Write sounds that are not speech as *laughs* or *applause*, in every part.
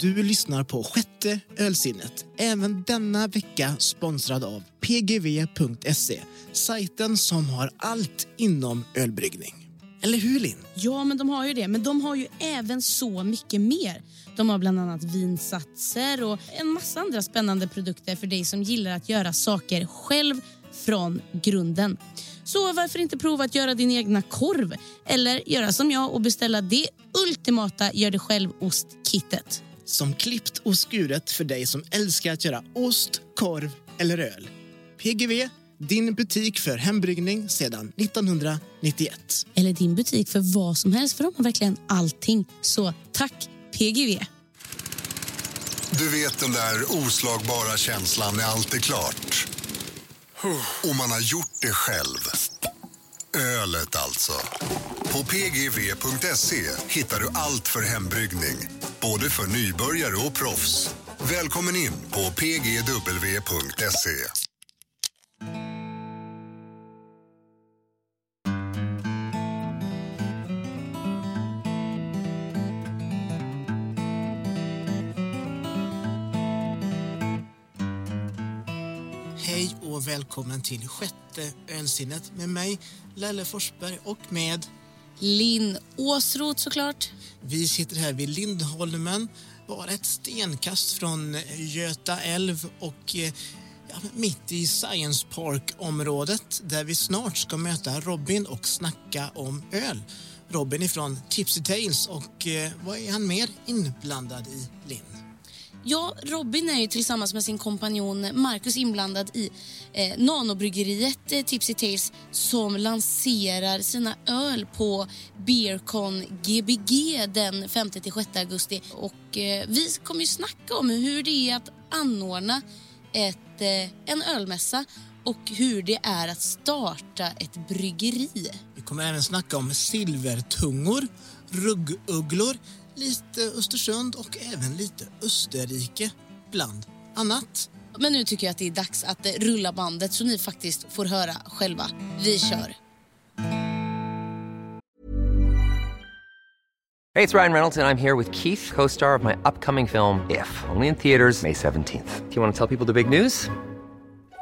Du lyssnar på sjätte ölsinnet. Även denna vecka sponsrad av pgv.se. Sajten som har allt inom ölbryggning. Eller hur, Linn? Ja, men de har ju det. Men de har ju även så mycket mer. De har bland annat vinsatser och en massa andra spännande produkter för dig som gillar att göra saker själv från grunden. Så varför inte prova att göra din egna korv? Eller göra som jag och beställa det ultimata gör det själv-ostkittet. Som klippt och skuret för dig som älskar att göra ost, korv eller öl. PGV, din butik för hembryggning sedan 1991. Eller din butik för vad som helst, för de har verkligen allting. Så tack PGV. Du vet den där oslagbara känslan när allt är klart. Och man har gjort det själv. Ölet alltså. På pgv.se hittar du allt för hembryggning. Både för nybörjare och proffs. Välkommen in på pgw.se. Hej och välkommen till sjätte ölsinnet med mig, Lelle Forsberg och med Linn Åsroth såklart. Vi sitter här vid Lindholmen, bara ett stenkast från eh, Göta älv och eh, ja, mitt i Science Park-området där vi snart ska möta Robin och snacka om öl. Robin ifrån Tipsy Tales och eh, vad är han mer inblandad i, Linn? Ja, Robin är ju tillsammans med sin kompanjon Marcus inblandad i eh, nanobryggeriet eh, Tipsy Tales som lanserar sina öl på Beercon Gbg den 5-6 augusti. Och eh, vi kommer ju snacka om hur det är att anordna ett, eh, en ölmässa och hur det är att starta ett bryggeri. Vi kommer även snacka om silvertungor, ruggugglor, lite Östersund och även lite Österrike, bland annat. Men nu tycker jag att det är dags att eh, rulla bandet så ni faktiskt får höra själva. Vi kör! Hey, it's Ryan Reynolds, and I'm here with Keith, co star of my upcoming film, If, only in theaters, May 17th. Do you want to tell people the big news?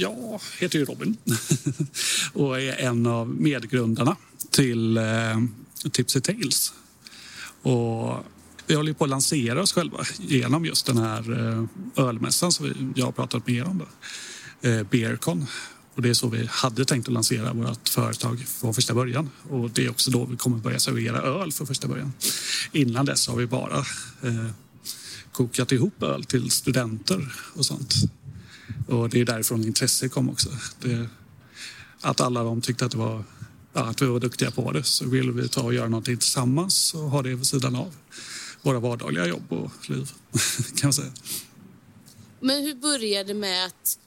jag heter ju Robin *laughs* och är en av medgrundarna till eh, Tipsy Tales. Och vi håller på att lansera oss själva genom just den här eh, ölmässan som jag har pratat med er om. Eh, Beercon. Och det är så vi hade tänkt att lansera vårt företag från första början. Och det är också då vi kommer börja servera öl för första början. Innan dess har vi bara eh, kokat ihop öl till studenter och sånt. Och det är därifrån intresset kom också. Det, att alla de tyckte att, det var, ja, att vi var duktiga på det så ville vi ta och göra någonting tillsammans och ha det vid sidan av våra vardagliga jobb och liv *laughs* kan man säga. Men hur började det med att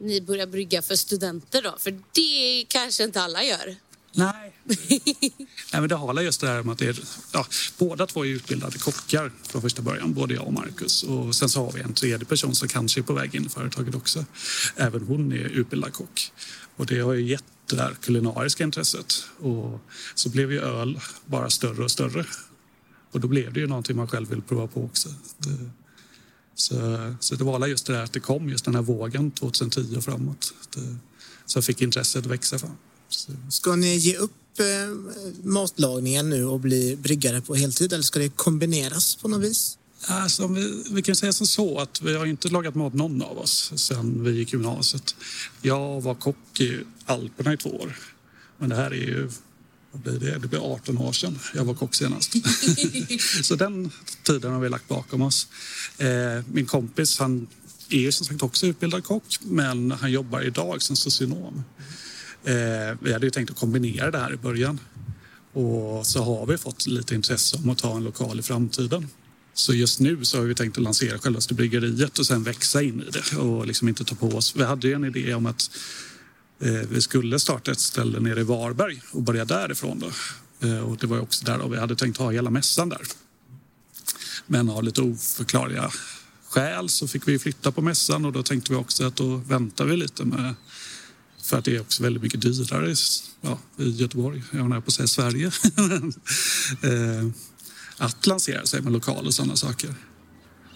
ni började brygga för studenter då? För det kanske inte alla gör. Nej. *laughs* Nej, men det har just det här med att det är, ja, båda två är utbildade kockar från första början, både jag och Marcus. Och sen så har vi en tredje person som kanske är på väg in i företaget också. Även hon är utbildad kock. Och det har ju gett det där kulinariska intresset. Och så blev ju öl bara större och större. Och då blev det ju någonting man själv vill prova på också. Det, så, så det var just det där att det kom just den här vågen 2010 och framåt. Det, så fick intresset växa fram. Ska ni ge upp eh, matlagningen nu och bli bryggare på heltid eller ska det kombineras på något vis? Alltså, vi, vi kan säga som så att vi har inte lagat mat någon av oss sen vi gick gymnasiet. Jag var kock i Alperna i två år. Men det här är ju vad blir det? det blir 18 år sedan jag var kock senast. *laughs* så den tiden har vi lagt bakom oss. Eh, min kompis han är som sagt också utbildad kock men han jobbar idag som socionom. Eh, vi hade ju tänkt att kombinera det här i början. Och så har vi fått lite intresse om att ta en lokal i framtiden. Så just nu så har vi tänkt att lansera själva bryggeriet och sen växa in i det och liksom inte ta på oss. Vi hade ju en idé om att eh, vi skulle starta ett ställe nere i Varberg och börja därifrån. Då. Eh, och det var också där då vi hade tänkt ha hela mässan där. Men av lite oförklarliga skäl så fick vi flytta på mässan och då tänkte vi också att då väntar vi lite med för att det är också väldigt mycket dyrare ja, i Göteborg, jag är på att säga Sverige, *laughs* eh, att lansera sig med lokaler och sådana saker.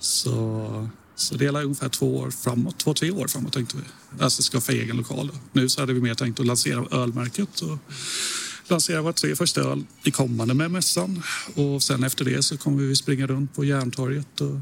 Så, så det är ungefär två år framåt, två, tre år framåt tänkte vi. Alltså skaffa egen lokal. Nu så hade vi mer tänkt att lansera ölmärket och lansera våra tre första öl i kommande med mässan. Och sen efter det så kommer vi springa runt på Järntorget och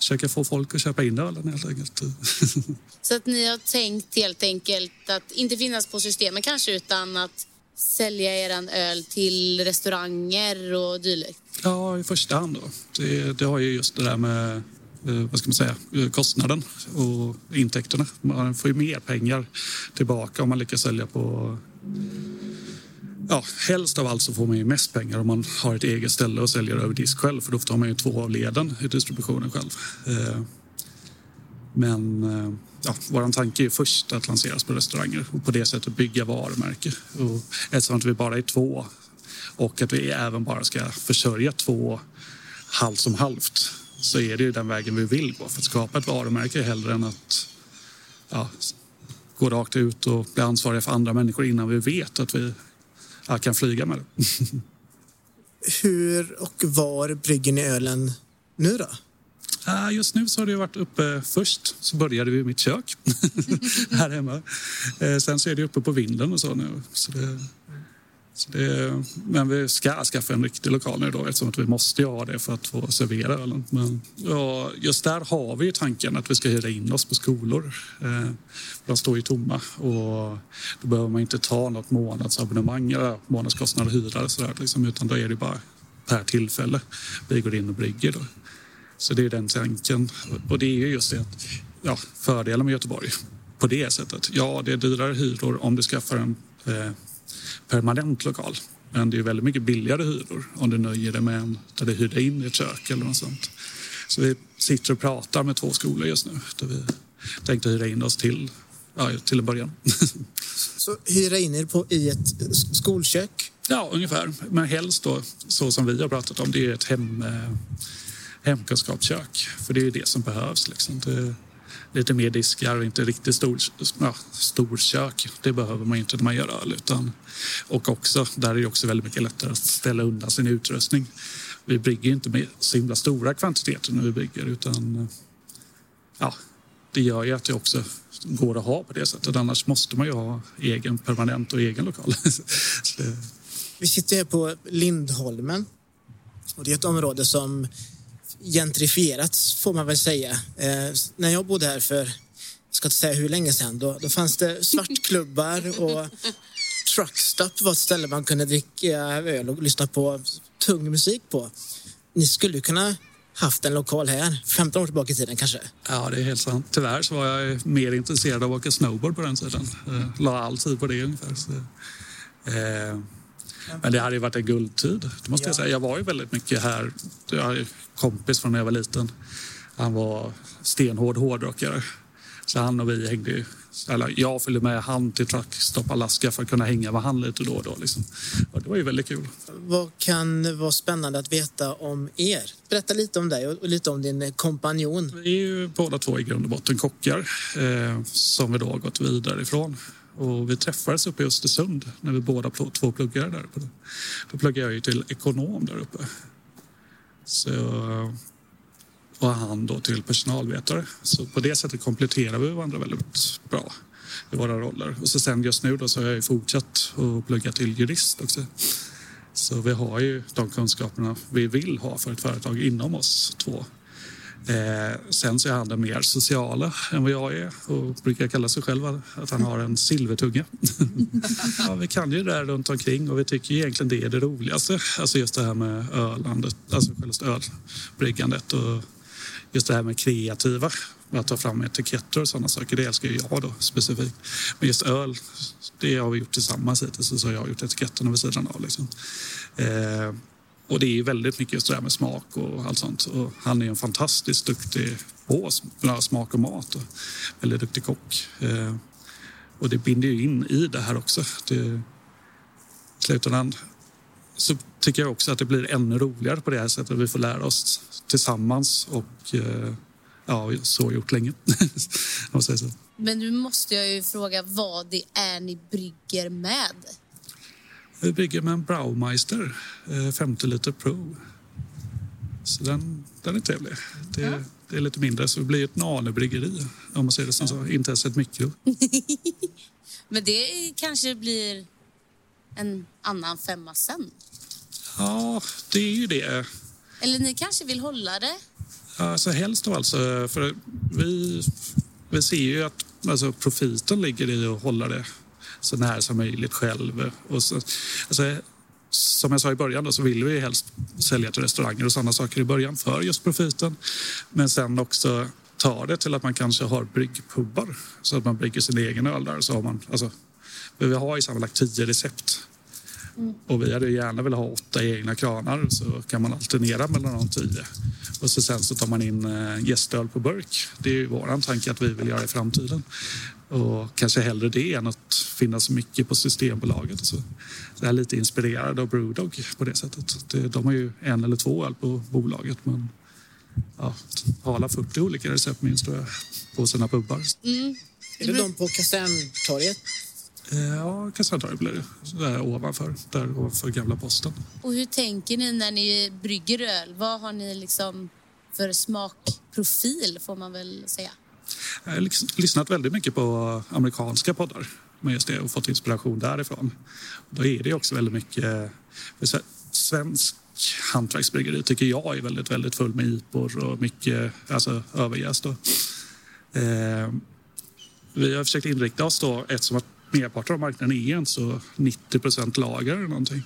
försöka få folk att köpa in ölen helt enkelt. *laughs* Så att ni har tänkt helt enkelt att inte finnas på systemen kanske utan att sälja er öl till restauranger och dylikt? Ja, i första hand då. Det, det har ju just det där med eh, vad ska man säga, kostnaden och intäkterna. Man får ju mer pengar tillbaka om man lyckas sälja på Ja, helst av allt så får man ju mest pengar om man har ett eget ställe och säljer över disk själv för då tar man ju två av leden i distributionen själv. Eh, men eh, ja, vår tanke är först att lanseras på restauranger och på det sättet bygga varumärke. Och eftersom att vi bara är två och att vi även bara ska försörja två halvt som halvt så är det ju den vägen vi vill gå för att skapa ett varumärke hellre än att ja, gå rakt ut och bli ansvariga för andra människor innan vi vet att vi jag kan flyga med det. Hur och var brygger ni ölen nu då? Just nu så har det varit uppe först, så började vi i mitt kök *laughs* här hemma. Eh, sen så är det uppe på vinden och så nu. Så det, det, men vi ska skaffa en riktig lokal nu då eftersom att vi måste ha det för att få servera ölen. Men ja, just där har vi ju tanken att vi ska hyra in oss på skolor. Eh, de står ju tomma och då behöver man inte ta något månadsabonnemang eller månadskostnad och hyra sådär, liksom, utan då är det bara per tillfälle vi går in och brygger. Då. Så det är den tanken. Och det är ju just det att ja, fördelen med Göteborg på det sättet. Ja, det är dyrare hyror om du skaffar en eh, permanent lokal. Men det är väldigt mycket billigare hyror om du nöjer dig med en där du hyrde in ett kök eller något sånt. Så vi sitter och pratar med två skolor just nu där vi tänkte hyra in oss till, ja, till en början. *laughs* Så hyra in er på, i ett skolkök? Ja, ungefär. Men helst då, så som vi har pratat om, det är ett hem, eh, hemkunskapskök. För det är det som behövs. Liksom. Det, lite mer diskar och inte riktigt stor, ja, storkök. Det behöver man inte när man gör öl. Utan, och också, där är det också väldigt mycket lättare att ställa undan sin utrustning. Vi brygger inte med så himla stora kvantiteter när vi bygger utan ja, det gör ju att det också går att ha på det sättet. Annars måste man ju ha egen permanent och egen lokal. *laughs* Vi sitter här på Lindholmen och det är ett område som gentrifierats får man väl säga. Eh, när jag bodde här för, jag ska inte säga hur länge sedan, då, då fanns det svartklubbar *laughs* och truckstop var ett ställe man kunde dricka öl och lyssna på tung musik på. Ni skulle kunna haft en lokal här, 15 år tillbaka i tiden kanske? Ja, det är helt sant. Tyvärr så var jag mer intresserad av att åka snowboard på den tiden. Jag la all tid på det ungefär. Så, eh, men det hade ju varit en guldtid, det måste jag säga. Jag var ju väldigt mycket här. Jag har en kompis från när jag var liten. Han var stenhård hårdrockare. Så han och vi hängde ju, eller jag följde med han till Truckstop Alaska för att kunna hänga med han lite då och då. Liksom. Och det var ju väldigt kul. Vad kan vara spännande att veta om er? Berätta lite om dig och lite om din kompanjon. Vi är ju båda två i grund och botten kockar eh, som vi då har gått vidare ifrån. Och vi träffades uppe i Östersund när vi båda två pluggade där uppe. Då pluggade jag ju till ekonom där uppe. Så, och han då till personalvetare. Så på det sättet kompletterar vi varandra väldigt bra i våra roller. Och så sen just nu då så har jag ju fortsatt att plugga till jurist också. Så vi har ju de kunskaperna vi vill ha för ett företag inom oss två. Eh, sen så är han den mer sociala än vad jag är och brukar kalla sig själv att han har en silvertunga. *laughs* ja, vi kan ju det där runt omkring och vi tycker egentligen det är det roligaste. Alltså just det här med ölandet, alltså själva ölbryggandet och just det här med kreativa, att ta fram etiketter och sådana saker. Det älskar jag då specifikt. Men just öl, det har vi gjort tillsammans hittills och så har jag gjort etiketterna vid sidan av. Liksom. Eh, och det är väldigt mycket just det där med smak och allt sånt. Och han är en fantastiskt duktig på smak och mat och väldigt duktig kock. Eh, och det binder ju in i det här också. Det, I slutändan så tycker jag också att det blir ännu roligare på det här sättet. Vi får lära oss tillsammans och eh, ja, så gjort länge. *laughs* Om man säger så. Men nu måste jag ju fråga vad det är ni brygger med. Vi brygger med en Braumeister, 50 eh, liter Pro. Så den, den är trevlig. Det, ja. det är lite mindre, så det blir ett nanobryggeri om man säger det som så. Inte ens ett mikro. *laughs* Men det kanske blir en annan femma sen? Ja, det är ju det. Eller ni kanske vill hålla det? Alltså helst då alltså. För vi, vi ser ju att alltså, profiten ligger i att hålla det så nära som möjligt själv. Och så, alltså, som jag sa i början då, så vill vi helst sälja till restauranger och sådana saker i början för just profiten. Men sen också ta det till att man kanske har bryggpubbar så att man brygger sin egen öl där. Så har man, alltså, vi har ju sammanlagt tio recept Mm. Och vi hade gärna velat ha åtta egna kranar så kan man alternera mellan de tio. Och så sen så tar man in äh, gästöl på burk. Det är ju vår tanke att vi vill göra i framtiden. Och kanske hellre det än att finnas mycket på Systembolaget. Och så. så jag är lite inspirerad av Brewdog på det sättet. de har ju en eller två öl på bolaget men ja, har alla 40 olika recept minst jag, på sina pubbar. Mm. Är det de på Kaserntorget? Eh, ja, Kassatorget blir det. Där ovanför, där ovanför gamla posten. Och hur tänker ni när ni brygger öl? Vad har ni liksom för smakprofil får man väl säga? Jag har liksom lyssnat väldigt mycket på amerikanska poddar med just det och fått inspiration därifrån. Då är det också väldigt mycket... Svensk hantverksbryggeri tycker jag är väldigt, väldigt full med IPor och mycket alltså, överjäst. Eh, vi har försökt inrikta oss då eftersom att merparten av marknaden är inte så 90 procent lager eller någonting.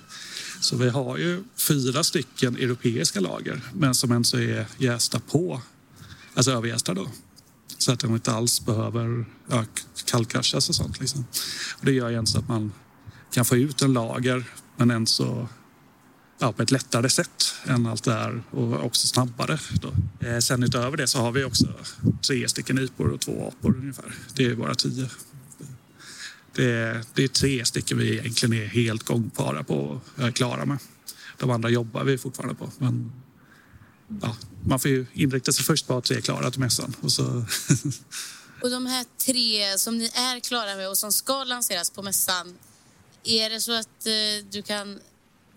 Så vi har ju fyra stycken europeiska lager men som ändå är jästa på, alltså överjästa då. Så att de inte alls behöver ja, kallkraschas och sånt. Liksom. Och det gör ju så att man kan få ut en lager men ändå så ja, på ett lättare sätt än allt det här och också snabbare. Då. Eh, sen utöver det så har vi också tre stycken IPor och två apor ungefär. Det är våra tio det är, det är tre stycken vi egentligen är helt gångbara på och klara med. De andra jobbar vi fortfarande på. Men ja, man får ju inrikta sig först på att tre är klara till mässan. Och, så *laughs* och de här tre som ni är klara med och som ska lanseras på mässan. Är det så att eh, du kan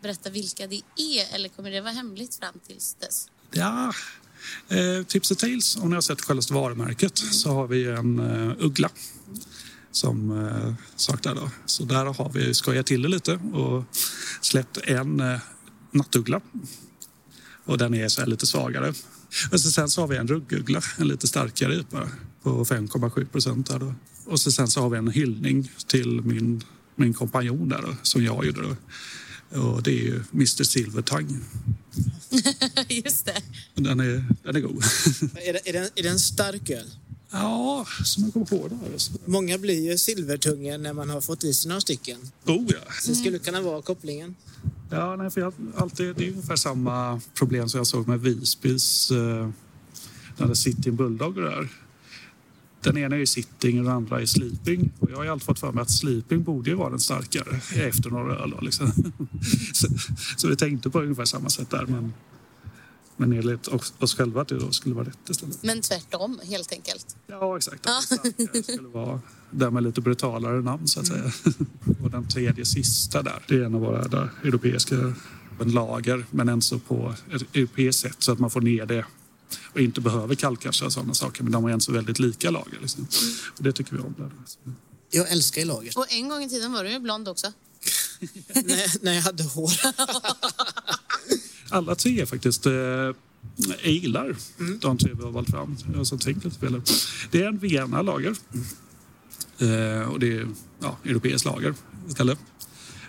berätta vilka det är eller kommer det vara hemligt fram tills dess? Ja, eh, Tips Tales, om ni har sett själva varumärket, mm. så har vi en uh, uggla som eh, saknar. Då. Så där har vi skojat till det lite och släppt en eh, nattuggla. Och den är så lite svagare. Och så sen så har vi en rugguggla, en lite starkare IPA på 5,7 procent. Och så sen så har vi en hyllning till min, min kompanjon där då, som jag gjorde. Då. Och det är ju Mr Silvertang. *laughs* Just det. Den är, den är god. *laughs* är, det, är, det, är det en stark öl? Ja, som jag kommer på det. Alltså. Många blir ju silvertunga när man har fått i sig några stycken. Oh ja. Så det skulle kunna vara kopplingen. Ja, nej, för jag, alltid, det är ungefär samma problem som jag såg med Visbys eh, när det City Bulldog och där. Den ena är sitting och den andra är sleeping. Och jag har alltid fått för mig att sleeping borde ju vara den starkare efter några öl. Liksom. *laughs* så, så vi tänkte på ungefär samma sätt där. Men men enligt oss själva att det då skulle vara rätt istället. Men tvärtom, helt enkelt? Ja, exakt. Att det skulle vara där med lite brutalare namn, så att säga. *laughs* Och den tredje sista där, det är en av våra där, europeiska lager, men ändå på ett europeiskt sätt så att man får ner det och inte behöver kallkasha och sådana saker. Men de är ändå väldigt lika lager. Liksom. Och det tycker vi om. Där. Jag älskar lager. Och en gång i tiden var du ju blond också. *laughs* när, när jag hade hår. *laughs* alla tre är faktiskt eh, ailar, mm. de tre vi har valt fram. Det är en Vienna-lager. Eh, och det är ja, europeiskt lager istället.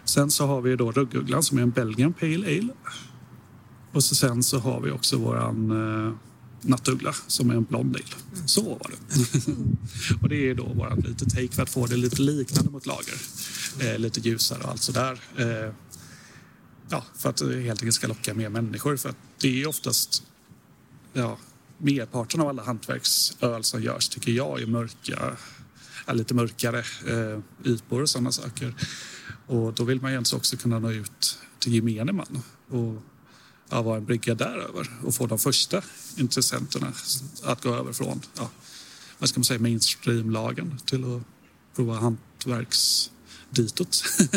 Sen så har vi då ruggugglan som är en Belgian Pale Ale. Och så sen så har vi också våran eh, nattuggla som är en blond ale. Så var det. *laughs* och det är då våran lite take för att få det lite liknande mot lager. Eh, lite ljusare och allt sådär. Eh, ja, för att det helt enkelt ska locka mer människor. För att det är oftast ja, merparten av alla hantverksöl som görs tycker jag är mörka, lite mörkare eh, ytor och sådana saker. Och då vill man ju också kunna nå ut till gemene man och ja, vara en brygga däröver och få de första intressenterna att gå över från ja, vad ska man säga, mainstreamlagen till att prova hantverks ditåt. *laughs*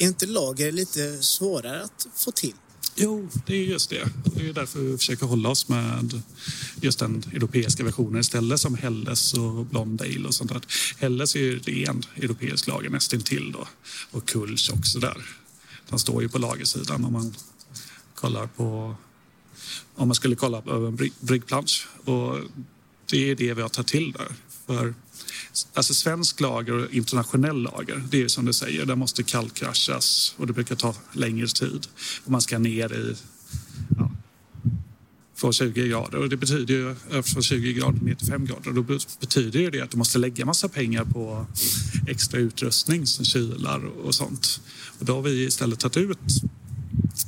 är inte lager lite svårare att få till? Jo, det är just det. Det är därför vi försöker hålla oss med just den europeiska versionen istället som Helles och Blondale och sånt där. Helles är ju ren europeisk lager nästintill då. Och Kulch också där. De står ju på lagersidan om man kollar på om man skulle kolla över en bryggplansch. Och det är det vi har tagit till där. För Alltså svensk lager och internationell lager, det är som du säger, där måste kallkraschas och det brukar ta längre tid. Och man ska ner i ja, från 20 grader och det betyder ju från 20 grader ner till 5 grader. Då betyder ju det att du måste lägga massa pengar på extra utrustning som kylar och sånt. Och då har vi istället tagit ut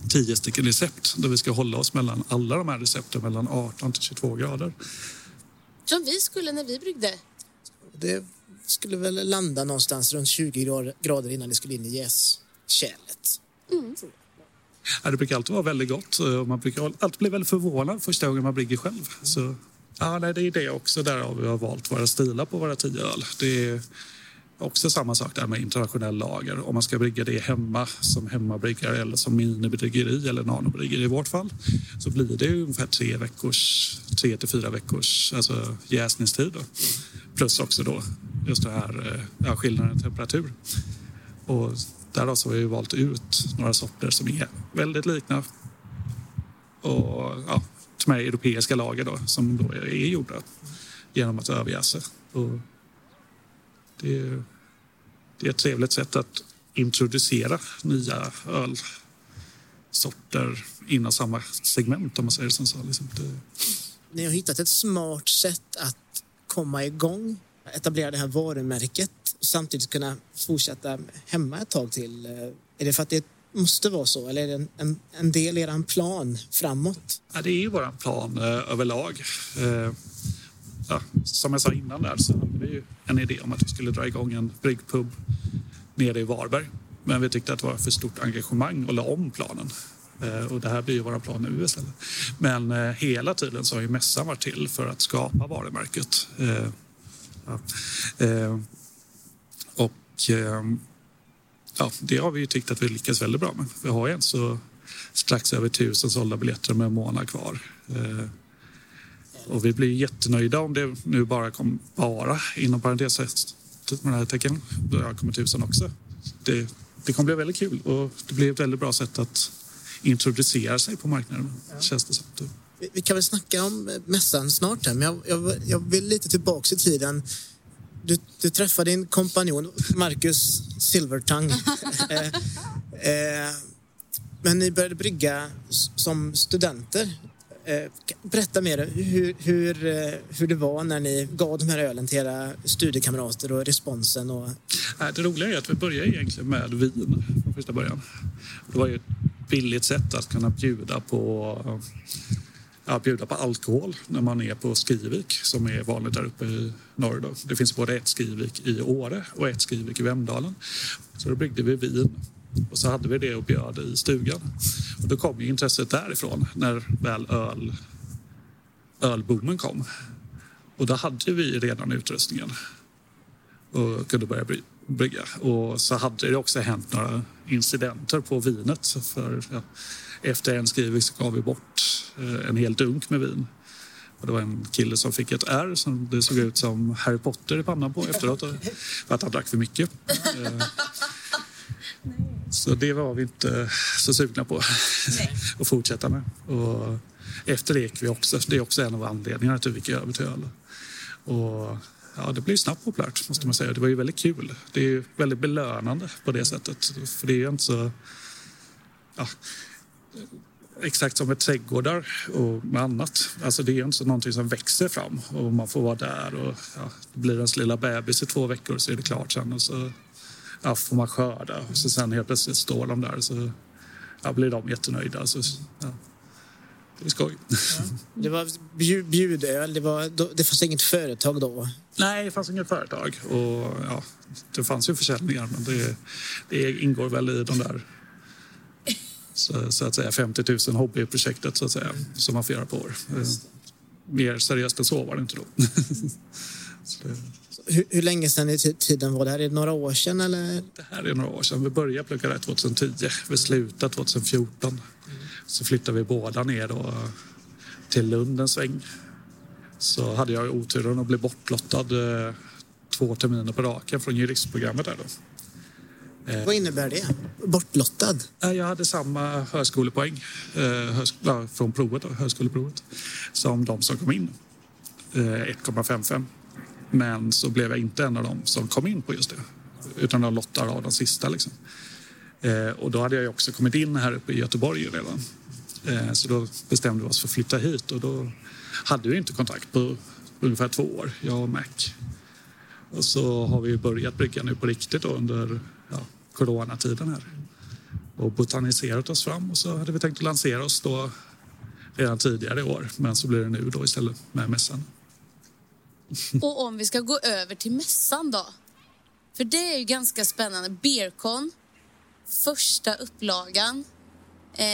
10 stycken recept där vi ska hålla oss mellan alla de här recepten mellan 18 till 22 grader. Som vi skulle när vi bryggde det skulle väl landa någonstans runt 20 grader innan det skulle in i jäskärlet. Mm. Ja, det brukar alltid vara väldigt gott. Man brukar alltid bli väldigt förvånad första gången man brygger själv. Så, ja, nej, det är det också. Där vi har valt våra stilar på våra tio öl. Det är också samma sak där med internationell lager. Om man ska brygga det hemma som hemmabryggare eller som minibryggeri eller nanobryggeri i vårt fall så blir det ungefär tre veckors, tre till fyra veckors alltså jäsningstid. Då. Plus också då just det här eh, ja, skillnaden i temperatur. Och där så har vi valt ut några sorter som är väldigt likna och ja, till med europeiska lager då, som då är gjorda genom att överjäsa. Och det, är, det är ett trevligt sätt att introducera nya ölsorter inom samma segment om man säger som så. Liksom det... Ni har hittat ett smart sätt att komma igång, etablera det här varumärket och samtidigt kunna fortsätta hemma ett tag till? Eh, är det för att det måste vara så eller är det en, en del i er plan framåt? Ja, det är ju vår plan eh, överlag. Eh, ja, som jag sa innan där så hade vi ju en idé om att vi skulle dra igång en bryggpub nere i Varberg. Men vi tyckte att det var för stort engagemang och la om planen. Eh, och det här blir ju vår plan nu istället. Men eh, hela tiden så har ju mässan varit till för att skapa varumärket. Eh, ja. Eh, och ehm, ja, det har vi ju tyckt att vi lyckats väldigt bra med. Vi har ju så strax över tusen sålda biljetter med en månad kvar. Eh, och vi blir jättenöjda om det nu bara kommer vara inom parentes med den här tecken. Då kommer tusen också. Det, det kommer bli väldigt kul och det blir ett väldigt bra sätt att introducera sig på marknaden. Ja. Känns det som. Vi kan väl snacka om mässan snart här, men jag, jag, jag vill lite tillbaka i tiden. Du, du träffade din kompanjon Marcus Silvertang. *laughs* eh, eh, men ni började brygga som studenter. Eh, berätta mer hur, hur, eh, hur det var när ni gav de här ölen till era studiekamrater och responsen. Och... Det roliga är att vi började egentligen med vin från första början. Det var ju billigt sätt att kunna bjuda på ja, bjuda på alkohol när man är på Skrivik som är vanligt där uppe i norr. Då. Det finns både ett Skrivik i Åre och ett Skrivik i Vemdalen. Så då bryggde vi vin och så hade vi det och bjöd i stugan. Och då kom ju intresset därifrån när väl öl, ölboomen kom. Och då hade vi redan utrustningen och kunde börja brygga. Och så hade det också hänt några incidenter på vinet. För, ja, efter en skrivning så gav vi bort eh, en hel dunk med vin. Och det var en kille som fick ett R som det såg ut som Harry Potter i pannan på efteråt för att han drack för mycket. Eh, så det var vi inte så sugna på *laughs* att fortsätta med. Och efter det gick vi också. Det är också en av anledningarna till att vi gick över till öl. Och ja, det blev snabbt populärt måste man säga. Det var ju väldigt kul. Det är väldigt belönande på det sättet. För det är ju inte så... Ja, exakt som med trädgårdar och med annat. Alltså det är inte så någonting som växer fram och man får vara där och ja, det blir ens lilla bebis i två veckor så är det klart sen och så ja, får man skörda och så sen helt plötsligt står de där så ja, blir de jättenöjda. Så, ja. Det är skoj. Det var bju- bjudöl, det, var, det fanns inget företag då. Nej, det fanns inget företag. Och, ja, det fanns ju försäljningar, men det, det ingår väl i de där så, så att säga 50 000 hobbyprojektet så att säga, som man får göra på år. Mer seriöst än så var det inte då. *laughs* Hur, hur länge sedan i ti- tiden var det här? Är det några år sedan eller? det här är några år sedan. Vi började plugga där 2010. Vi slutade 2014. Så flyttade vi båda ner då till Lund en sväng. Så hade jag oturen att bli bortlottad eh, två terminer på raken från juristprogrammet där då. Vad innebär det? Bortlottad? Eh, Jag hade samma högskolepoäng eh, högsk- ja, från provet, högskoleprovet som de som kom in. Eh, 1,55. Men så blev jag inte en av dem som kom in på just det. Utan de lottade av de sista. Liksom. Eh, och då hade jag ju också kommit in här uppe i Göteborg redan. Eh, så då bestämde vi oss för att flytta hit och då hade vi inte kontakt på ungefär två år, jag och Mac. Och så har vi börjat brygga nu på riktigt då under ja, coronatiden här och botaniserat oss fram och så hade vi tänkt att lansera oss då redan tidigare i år. Men så blir det nu då istället med mässan. Och om vi ska gå över till mässan då? För det är ju ganska spännande. Beercon, första upplagan eh,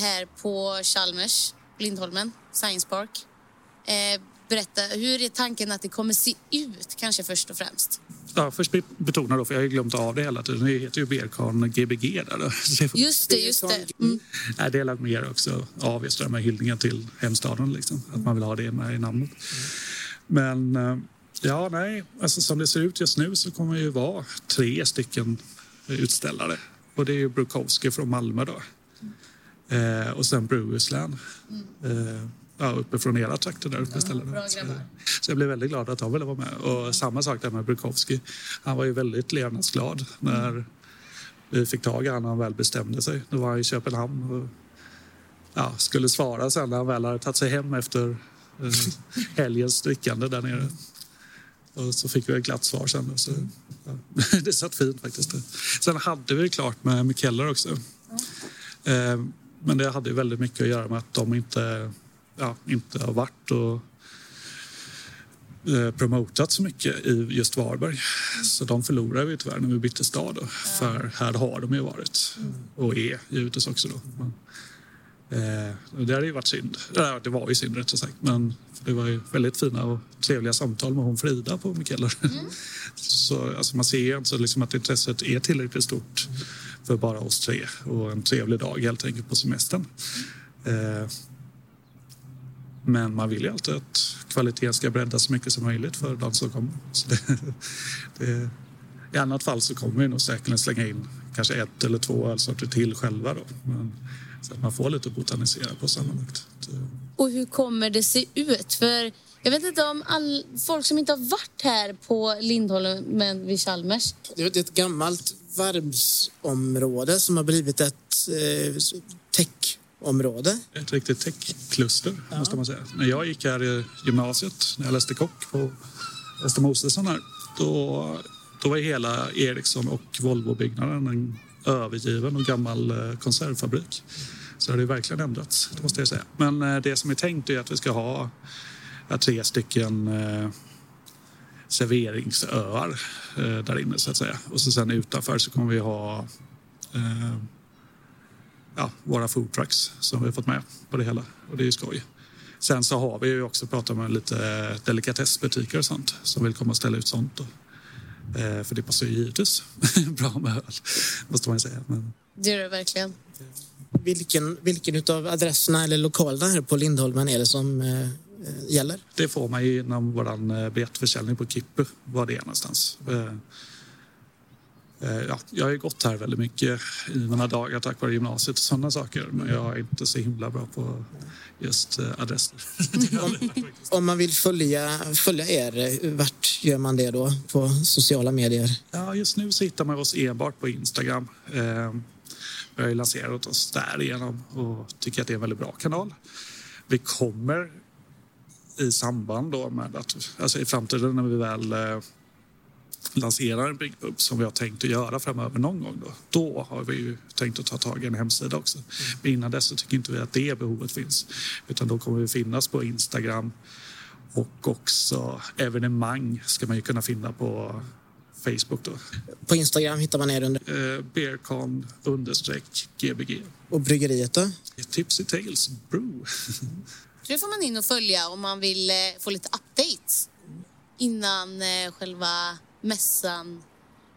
här på Chalmers, Lindholmen, Science Park. Eh, berätta, hur är tanken att det kommer se ut kanske först och främst? Ja, först be- betona då, för jag har ju glömt av det hela tiden. Det heter ju Bercon Gbg där då. *laughs* Det Just det, just det. Mm. Jag delar mer också av just det här med hyllningen till hemstaden. Liksom. Att man vill ha det med i namnet. Men eh, ja, nej, alltså som det ser ut just nu så kommer det ju vara tre stycken utställare. Och det är ju Brukowski från Malmö då. Eh, och sen Brewersland. Eh, ja, uppifrån era trakter där uppe istället. så, så jag blev väldigt glad att de ville vara med. Och samma sak där med Brukowski. Han var ju väldigt levnadsglad när vi fick tag i honom när han väl bestämde sig. Då var han i Köpenhamn och ja, skulle svara sen när han väl hade tagit sig hem efter eh, Eh, helgens drickande där nere. Och så fick vi ett glatt svar sen. Så, ja, *laughs* det satt fint faktiskt. Sen hade vi det klart med Mikeller också. Eh, men det hade ju väldigt mycket att göra med att de inte, ja, inte har varit och eh, promotat så mycket i just Varberg. Så de förlorade vi tyvärr när vi bytte stad. Då. För här har de ju varit och är givetvis också. Då. Eh, det hade ju varit synd. Ja, det var ju synd rätt sagt. Men det var ju väldigt fina och trevliga samtal med hon Frida på Mikeller. *laughs* Så alltså, man ser ju inte liksom att intresset är tillräckligt stort för bara oss tre och en trevlig dag helt enkelt på semestern. Eh, men man vill ju alltid att kvaliteten ska breddas så mycket som möjligt för de som kommer. *laughs* Det, det, I annat fall så kommer vi nog säkerligen slänga in kanske ett eller två ölsorter till själva. Då. Men, så att man får lite botanisera på sammanlagt. Och hur kommer det se ut? För jag vet inte om all, folk som inte har varit här på Lindholmen vid Chalmers. Det är ett gammalt varvsområde som har blivit ett eh, techområde. Ett riktigt techkluster, måste man säga. När jag gick här i gymnasiet, när jag läste kock på Östra Mosesson här, då, då var hela Ericsson och Volvo-byggnaden en övergiven och gammal eh, konservfabrik. Så det har ju verkligen ändrats, det måste jag säga. Men eh, det som är tänkt är att vi ska ha eh, tre stycken serveringsöar där inne, så att säga. Och så sen utanför så kommer vi ha ja, våra foodtrucks som vi har fått med på det hela. Och det är ju skoj. Sen så har vi ju också pratat med lite delikatessbutiker och sånt som vill komma och ställa ut sånt. Eh, för det passar ju givetvis *laughs* bra med öl, måste man ju säga. Men, Det gör det verkligen. Vilken, vilken av adresserna eller lokalerna här på Lindholmen är det som eh, eh, gäller? det får man ju inom vår biljettförsäljning på Kippu, var det är någonstans. Eh, eh, ja, jag har ju gått här väldigt mycket i mina dagar tack vare gymnasiet och sådana saker. Men jag är inte så himla bra på just eh, adresser. *laughs* Om man vill följa, följa er, eh, vart gör man det då? På sociala medier? Ja, just nu så hittar man oss enbart på Instagram. Eh, vi har ju lanserat oss därigenom och tycker att det är en väldigt bra kanal. Vi kommer i samband då med att, alltså i framtiden när vi väl eh, lanserar en bryggpub som vi har tänkt att göra framöver någon gång då, då har vi ju tänkt att ta tag i en hemsida också. Men innan dess så tycker inte vi att det behovet finns. Utan då kommer vi finnas på Instagram och också evenemang ska man ju kunna finna på Facebook då. På Instagram hittar man er under... Eh, Beercon understreck gbg. Och bryggeriet då? Tipsy Tales Brew. Det får man in och följa om man vill eh, få lite updates innan eh, själva mässan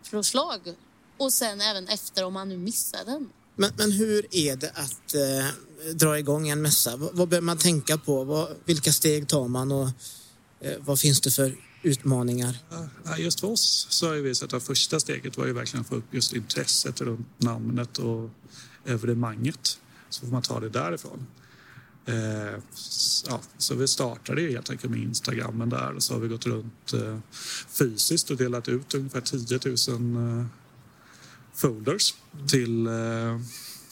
slår slag. Och sen även efter om man nu missar den. Men, men hur är det att eh, dra igång en mässa? Vad, vad behöver man tänka på? Vad, vilka steg tar man och eh, vad finns det för utmaningar? Ja, just för oss så har vi sett att första steget var ju verkligen att få upp just intresset runt namnet och evenemanget. Så får man ta det därifrån. Eh, ja, så vi startade helt enkelt med Instagrammen där och så har vi gått runt eh, fysiskt och delat ut ungefär 10 000 eh, folders till, eh,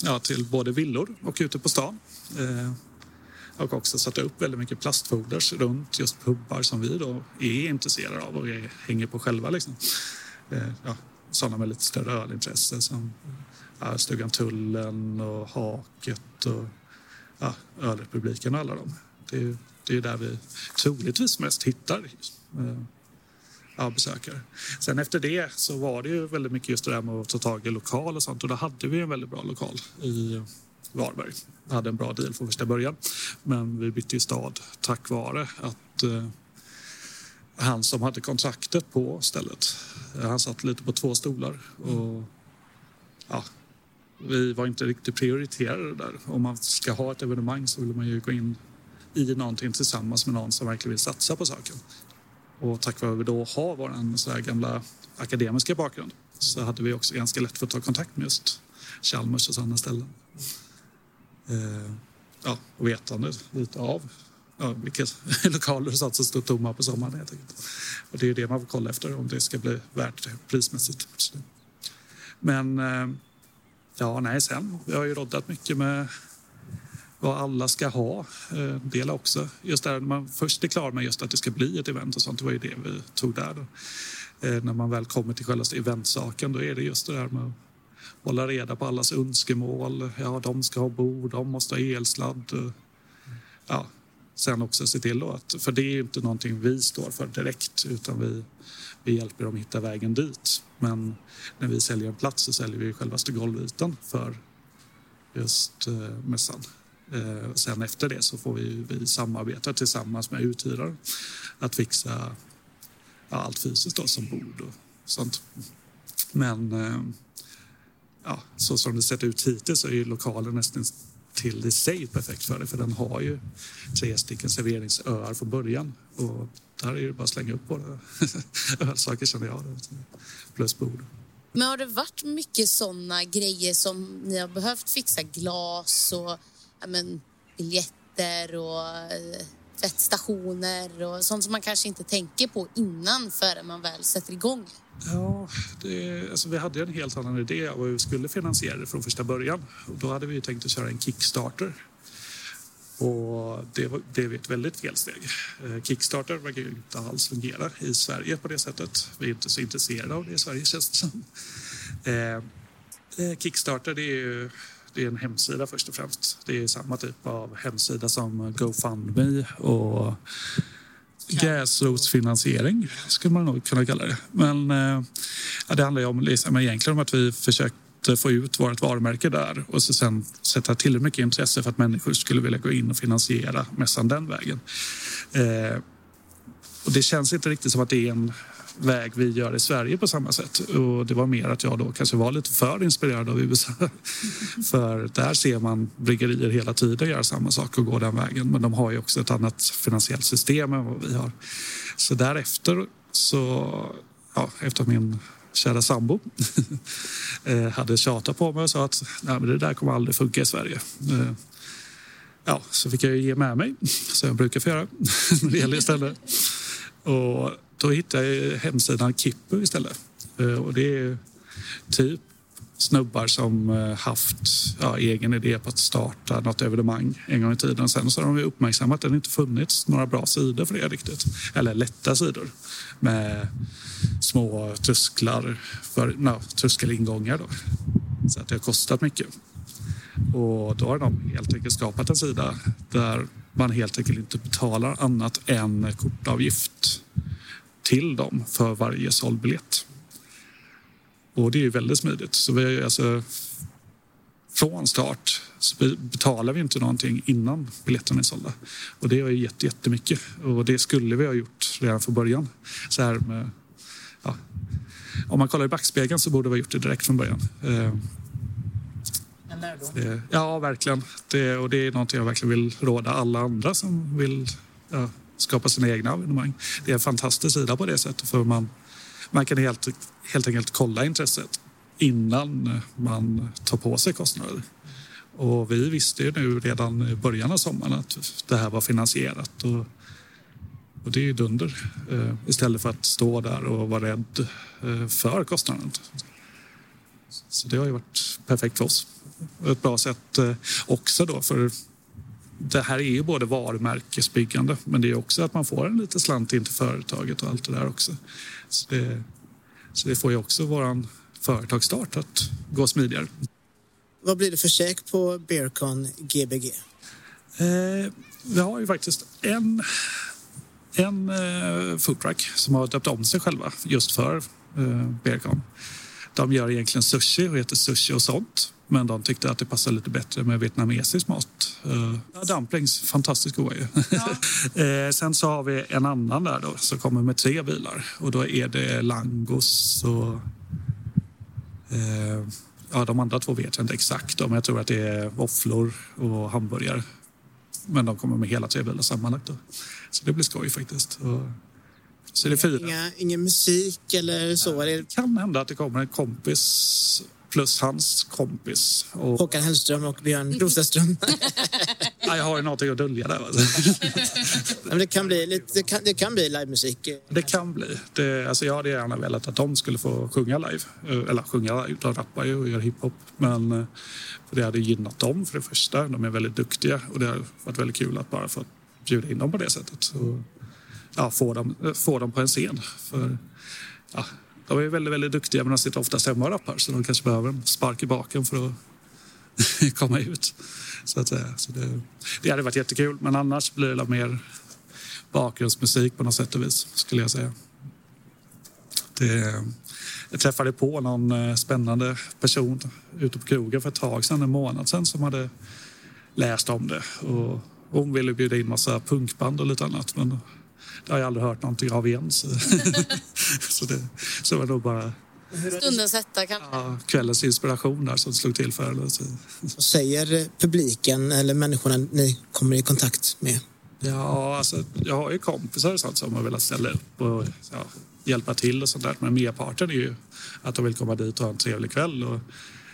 ja, till både villor och ute på stan. Eh, och också satt upp väldigt mycket plastfolders runt just pubbar som vi då är intresserade av och hänger på själva. Liksom. Eh, ja, sådana med lite större ölintresse som ja, Stugan Tullen och Haket och ja, Ölrepubliken och alla dem. Det är, det är där vi troligtvis mest hittar ja, eh, besökare. Sen efter det så var det ju väldigt mycket just det där med att ta tag i lokal och sånt och då hade vi en väldigt bra lokal i Varberg. Vi hade en bra deal från första början men vi bytte ju stad tack vare att eh, han som hade kontraktet på stället, eh, han satt lite på två stolar och ja, vi var inte riktigt prioriterade där. Om man ska ha ett evenemang så vill man ju gå in i någonting tillsammans med någon som verkligen vill satsa på saken. Och tack vare att vi då har vår så här gamla akademiska bakgrund så hade vi också ganska lätt för att ta kontakt med just Chalmers och sådana ställen. Eh, ja, och vetande lite av ja, vilka *laughs* lokaler och som stod tomma på sommaren helt enkelt. Och det är det man får kolla efter om det ska bli värt det prismässigt. Men eh, ja, nej, sen. Vi har ju roddat mycket med vad alla ska ha. Eh, del också. Just där man först är klar med just att det ska bli ett event och sånt, det var ju det vi tog där. Då. Eh, när man väl kommer till själva eventsaken, då är det just det där med att hålla reda på allas önskemål. Ja, de ska ha bord, de måste ha elsladd. Ja, sen också se till att, för det är inte någonting vi står för direkt, utan vi, vi hjälper dem hitta vägen dit. Men när vi säljer en plats så säljer vi självaste golvytan för just eh, mässan. Eh, sen efter det så får vi, vi samarbeta tillsammans med uthyraren att fixa ja, allt fysiskt då, som bord och sånt. Men eh, ja, så som det sett ut hittills så är ju lokalen nästan till i sig perfekt för det för den har ju tre stycken serveringsöar från början och där är det bara att slänga upp våra *laughs* ölsaker känner jag. Plus bord. Men har det varit mycket såna grejer som ni har behövt fixa? Glas och ja, men, biljetter och eh, tvättstationer och sånt som man kanske inte tänker på innan förrän man väl sätter igång? Ja, det, alltså vi hade en helt annan idé av hur vi skulle finansiera det från första början. Och då hade vi tänkt att köra en Kickstarter. Och det blev ett väldigt felsteg. Eh, Kickstarter verkar ju inte alls fungera i Sverige på det sättet. Vi är inte så intresserade av det i Sverige känns det som. Eh, eh Kickstarter det är ju det är en hemsida först och främst. Det är samma typ av hemsida som GoFundMe och gräsrotsfinansiering skulle man nog kunna kalla det. Men eh, ja, det handlar ju om, liksom, egentligen om att vi försökte få ut vårt varumärke där och så sen sätta tillräckligt mycket intresse för att människor skulle vilja gå in och finansiera mässan den vägen. Eh, och det känns inte riktigt som att det är en väg vi gör i Sverige på samma sätt. Och det var mer att jag då kanske var lite för inspirerad av USA. *laughs* för där ser man bryggerier hela tiden göra samma sak och gå den vägen. Men de har ju också ett annat finansiellt system än vad vi har. Så därefter så, ja, efter min kära sambo *laughs* eh, hade tjatat på mig och sa att Nej, men det där kommer aldrig funka i Sverige. Eh, ja, så fick jag ge med mig, som jag brukar få göra *laughs* när det gäller istället. Och då hittade eh, jag hemsidan Kippu istället. Eh, och det är typ snubbar som eh, haft ja, egen idé på att starta något evenemang en gång i tiden. Sen så har de uppmärksammat att det inte funnits några bra sidor för det riktigt. Eller lätta sidor med små trösklar, för, no, tröskelingångar. Då. Så att det har kostat mycket. Och då har de helt enkelt skapat en sida där man helt enkelt inte betalar annat än kortavgift till dem för varje såld biljett. Och det är ju väldigt smidigt. Så vi, alltså, från start så betalar vi inte någonting innan biljetterna är sålda. Och det har ju gett jättemycket. Och det skulle vi ha gjort redan från början. Så här med, ja, om man kollar i backspegeln så borde vi ha gjort det direkt från början. Eh, det, ja, verkligen. Det, och det är något jag verkligen vill råda alla andra som vill ja, skapa sina egna evenemang. Det är en fantastisk sida på det sättet för man, man kan helt, helt enkelt kolla intresset innan man tar på sig kostnader. Och vi visste ju nu redan i början av sommaren att det här var finansierat. Och, och det är ju dunder. Eh, istället för att stå där och vara rädd eh, för kostnaden. Så det har ju varit perfekt för oss. Ett bra sätt eh, också då för det här är ju både varumärkesbyggande men det är också att man får en liten slant in till företaget och allt det där också. Så det, så det får ju också våran företagsstart att gå smidigare. Vad blir det för käk på Bearcon Gbg? Eh, vi har ju faktiskt en, en eh, foodtruck som har döpt om sig själva just för eh, Bearcon. De gör egentligen sushi och heter Sushi och sånt. Men de tyckte att det passade lite bättre med vietnamesisk mat. Uh, dumplings, fantastiskt goda ju. Ja. *laughs* eh, sen så har vi en annan där då som kommer med tre bilar och då är det langos och eh, ja, de andra två vet jag inte exakt om. Jag tror att det är våfflor och hamburgare. Men de kommer med hela tre bilar sammanlagt. Då. Så det blir skoj faktiskt. Och, så det är fyra. Inga, ingen musik eller så? Det kan hända att det kommer en kompis plus hans kompis. Och... Håkan Hellström och Björn Rosenström. *laughs* ja, jag har ju någonting att dölja där. *laughs* Men det, kan bli lite, det, kan, det kan bli livemusik? Det kan bli. Det, alltså jag hade gärna velat att de skulle få sjunga live. Eh, eller sjunga live, de rappar ju och gör hiphop. Men eh, det hade gynnat dem för det första. De är väldigt duktiga och det har varit väldigt kul att bara få bjuda in dem på det sättet. Och, ja, få, dem, få dem på en scen. För, ja, de är väldigt, väldigt duktiga men de sitter oftast hemma och rappar så de kanske behöver en spark i baken för att *laughs* komma ut. Så, att, eh, så det, det hade varit jättekul men annars blir det mer bakgrundsmusik på något sätt och vis skulle jag säga. Det, jag träffade på någon eh, spännande person ute på krogen för ett tag sedan, en månad sedan som hade läst om det. Och hon ville bjuda in massa punkband och lite annat men det har jag aldrig hört någonting av igen. Så, *laughs* så, det, så var nog bara Stundens hetta kanske? Ja, kvällens inspiration där som slog till för Vad säger publiken eller människorna ni kommer i kontakt med? Ja, alltså, jag har ju kompisar och sånt som har velat ställa upp och ja, hjälpa till och sånt där. Men merparten är ju att de vill komma dit och ha en trevlig kväll. Och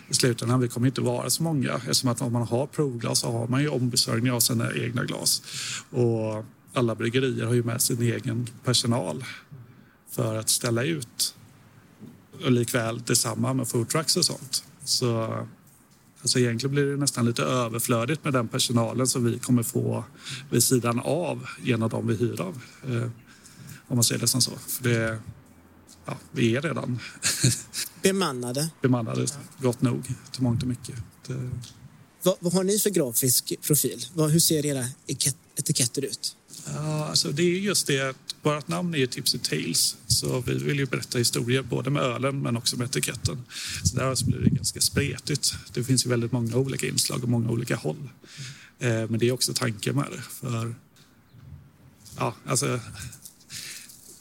I slutändan vi kommer inte vara så många eftersom att om man har provglas så har man ju ombesörjning av sina egna glas. Och alla bryggerier har ju med sin egen personal för att ställa ut. Och likväl detsamma med foodtrucks och sånt. Så alltså egentligen blir det nästan lite överflödigt med den personalen som vi kommer få vid sidan av genom de vi hyr av. Eh, om man ser det som så. För det, ja, vi är redan *laughs* bemannade. bemannade gott nog till mångt och mycket. Det... Vad, vad, har ni för grafisk profil? Vad, hur ser era etiketter ut? Ja, alltså det är just det att vårt namn är ju Tipsy Tales så vi vill ju berätta historier både med ölen men också med etiketten. Så där blir det ganska spretigt. Det finns ju väldigt många olika inslag och många olika håll. Eh, men det är också tanken med det. För, ja, alltså,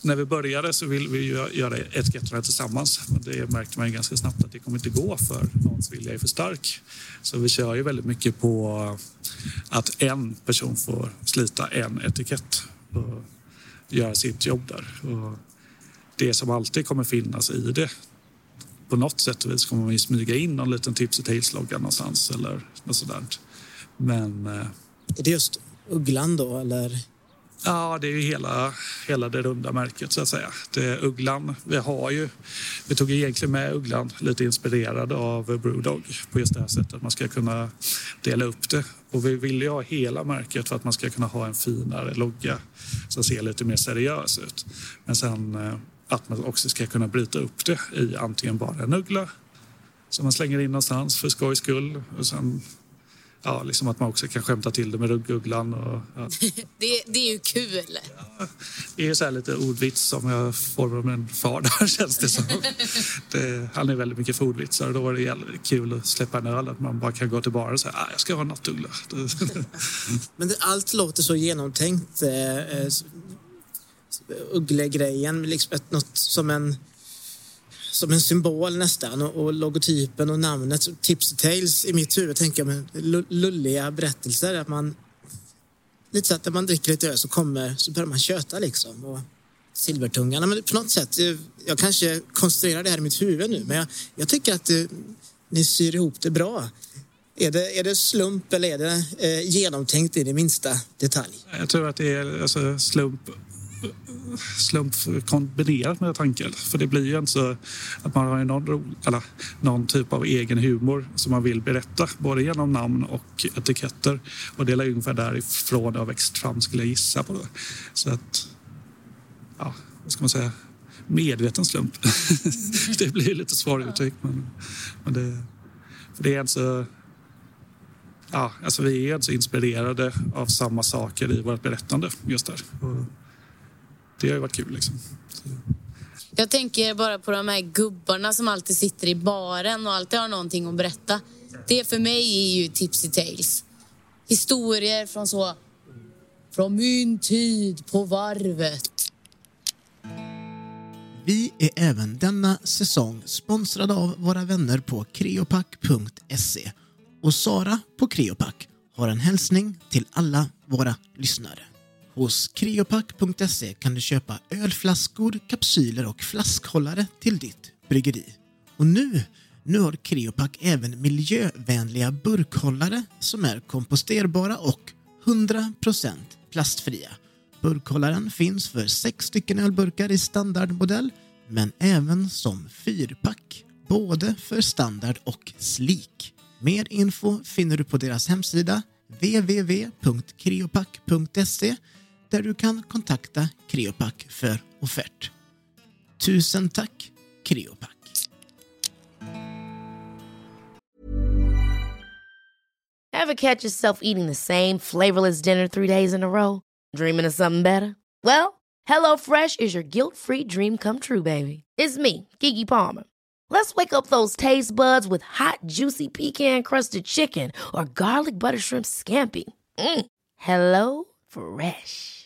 när vi började så ville vi göra etiketterna tillsammans. Men det märkte man ganska snabbt att det kommer inte gå för någons vilja är för stark. Så vi kör ju väldigt mycket på att en person får slita en etikett och göra sitt jobb där. Och det som alltid kommer finnas i det på något sätt och vis kommer man ju smyga in någon liten tips och tales-logga någonstans eller något sådant. Men... Eh, är det just ugglan då eller? Ja, det är ju hela, hela det runda märket så att säga. Det är Ugglan. Vi har ju, vi tog egentligen med Ugglan lite inspirerad av Brewdog på just det här sättet. Man ska kunna dela upp det. Och vi vill ju ha hela märket för att man ska kunna ha en finare logga som ser lite mer seriös ut. Men sen eh, att man också ska kunna bryta upp det i antingen bara en uggla som man slänger in någonstans för skojs skull och sen ja, liksom att man också kan skämta till det med ruggugglan. Och, ja. *laughs* det, det är ju kul. Det är så här lite ordvits som jag får av min far där *laughs* känns det som. Det, han är väldigt mycket för ordvitsar och då var det kul att släppa en öl. Att man bara kan gå till baren och säga att ah, jag ska ha en nattuggla. *laughs* Men det, allt låter så genomtänkt. Eh, eh, Ugglegrejen, liksom ett, något som en som en symbol nästan och, och logotypen och namnet. Tips and Tales i mitt huvud tänker jag med lulliga berättelser. Att man, lite så att när man dricker lite öl så, kommer, så börjar man köta liksom. Och silvertungan. Men på något sätt, eh, jag kanske konstruerar det här i mitt huvud nu men jag, jag tycker att uh, ni syr ihop det bra. Är det, är det slump eller är det eh, genomtänkt i det minsta detalj? Jag tror att det är alltså, slump slump kombinerat med tanken. För det blir ju inte så att man har någon, eller, någon typ av egen humor som man vill berätta, både genom namn och etiketter. Och det är ungefär därifrån det har växt fram, skulle jag gissa på. Det. Så att, ja, vad ska man säga, medveten slump. *laughs* det blir lite svårt uttryck, men, men det, för det är alltså Ja, alltså vi är så inspirerade av samma saker i vårt berättande just där. Det har ju varit kul. Liksom. Jag tänker bara på de här gubbarna som alltid sitter i baren och alltid har någonting att berätta. Det för mig är ju Tipsy Tales. Historier från så... Från min tid på varvet. Vi är även denna säsong sponsrade av våra vänner på kreopack.se. Och Sara på Kreopack har en hälsning till alla våra lyssnare. Hos kreopack.se kan du köpa ölflaskor, kapsyler och flaskhållare till ditt bryggeri. Och nu, nu har Kreopack även miljövänliga burkhållare som är komposterbara och 100% plastfria. Burkhållaren finns för sex stycken ölburkar i standardmodell men även som fyrpack, både för standard och slik. Mer info finner du på deras hemsida www.kreopack.se där du kan kontakta Creopac för offert. Tusen tack, Creopac! Have catch yourself eating the same flavorless dinner three days in a row? Dreaming of something better? Well, hello fresh is your guilt free dream come true baby. It's me, Gigi Palmer. Let's wake up those taste buds with hot, juicy pecan crusted chicken or garlic butter shrimp scampi. Mm. Hello Fresh.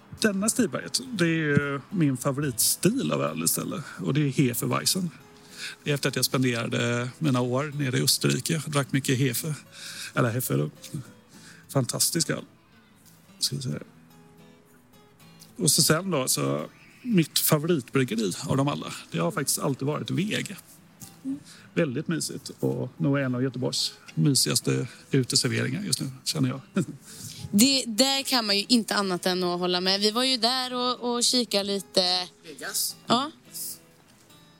denna stilberget, det är min favoritstil av öl istället. Och det är Hefeweizen. Det är efter att jag spenderade mina år nere i Österrike. Jag drack mycket Hefe. Eller Hefe då. Fantastisk öl. Ska jag säga. Och så sen då så mitt favoritbryggeri av dem alla, det har faktiskt alltid varit Vega. Väldigt mysigt och nog en av Göteborgs mysigaste uteserveringar just nu, känner jag. Det, där kan man ju inte annat än att hålla med. Vi var ju där och, och kikade lite. Vegas? Ja.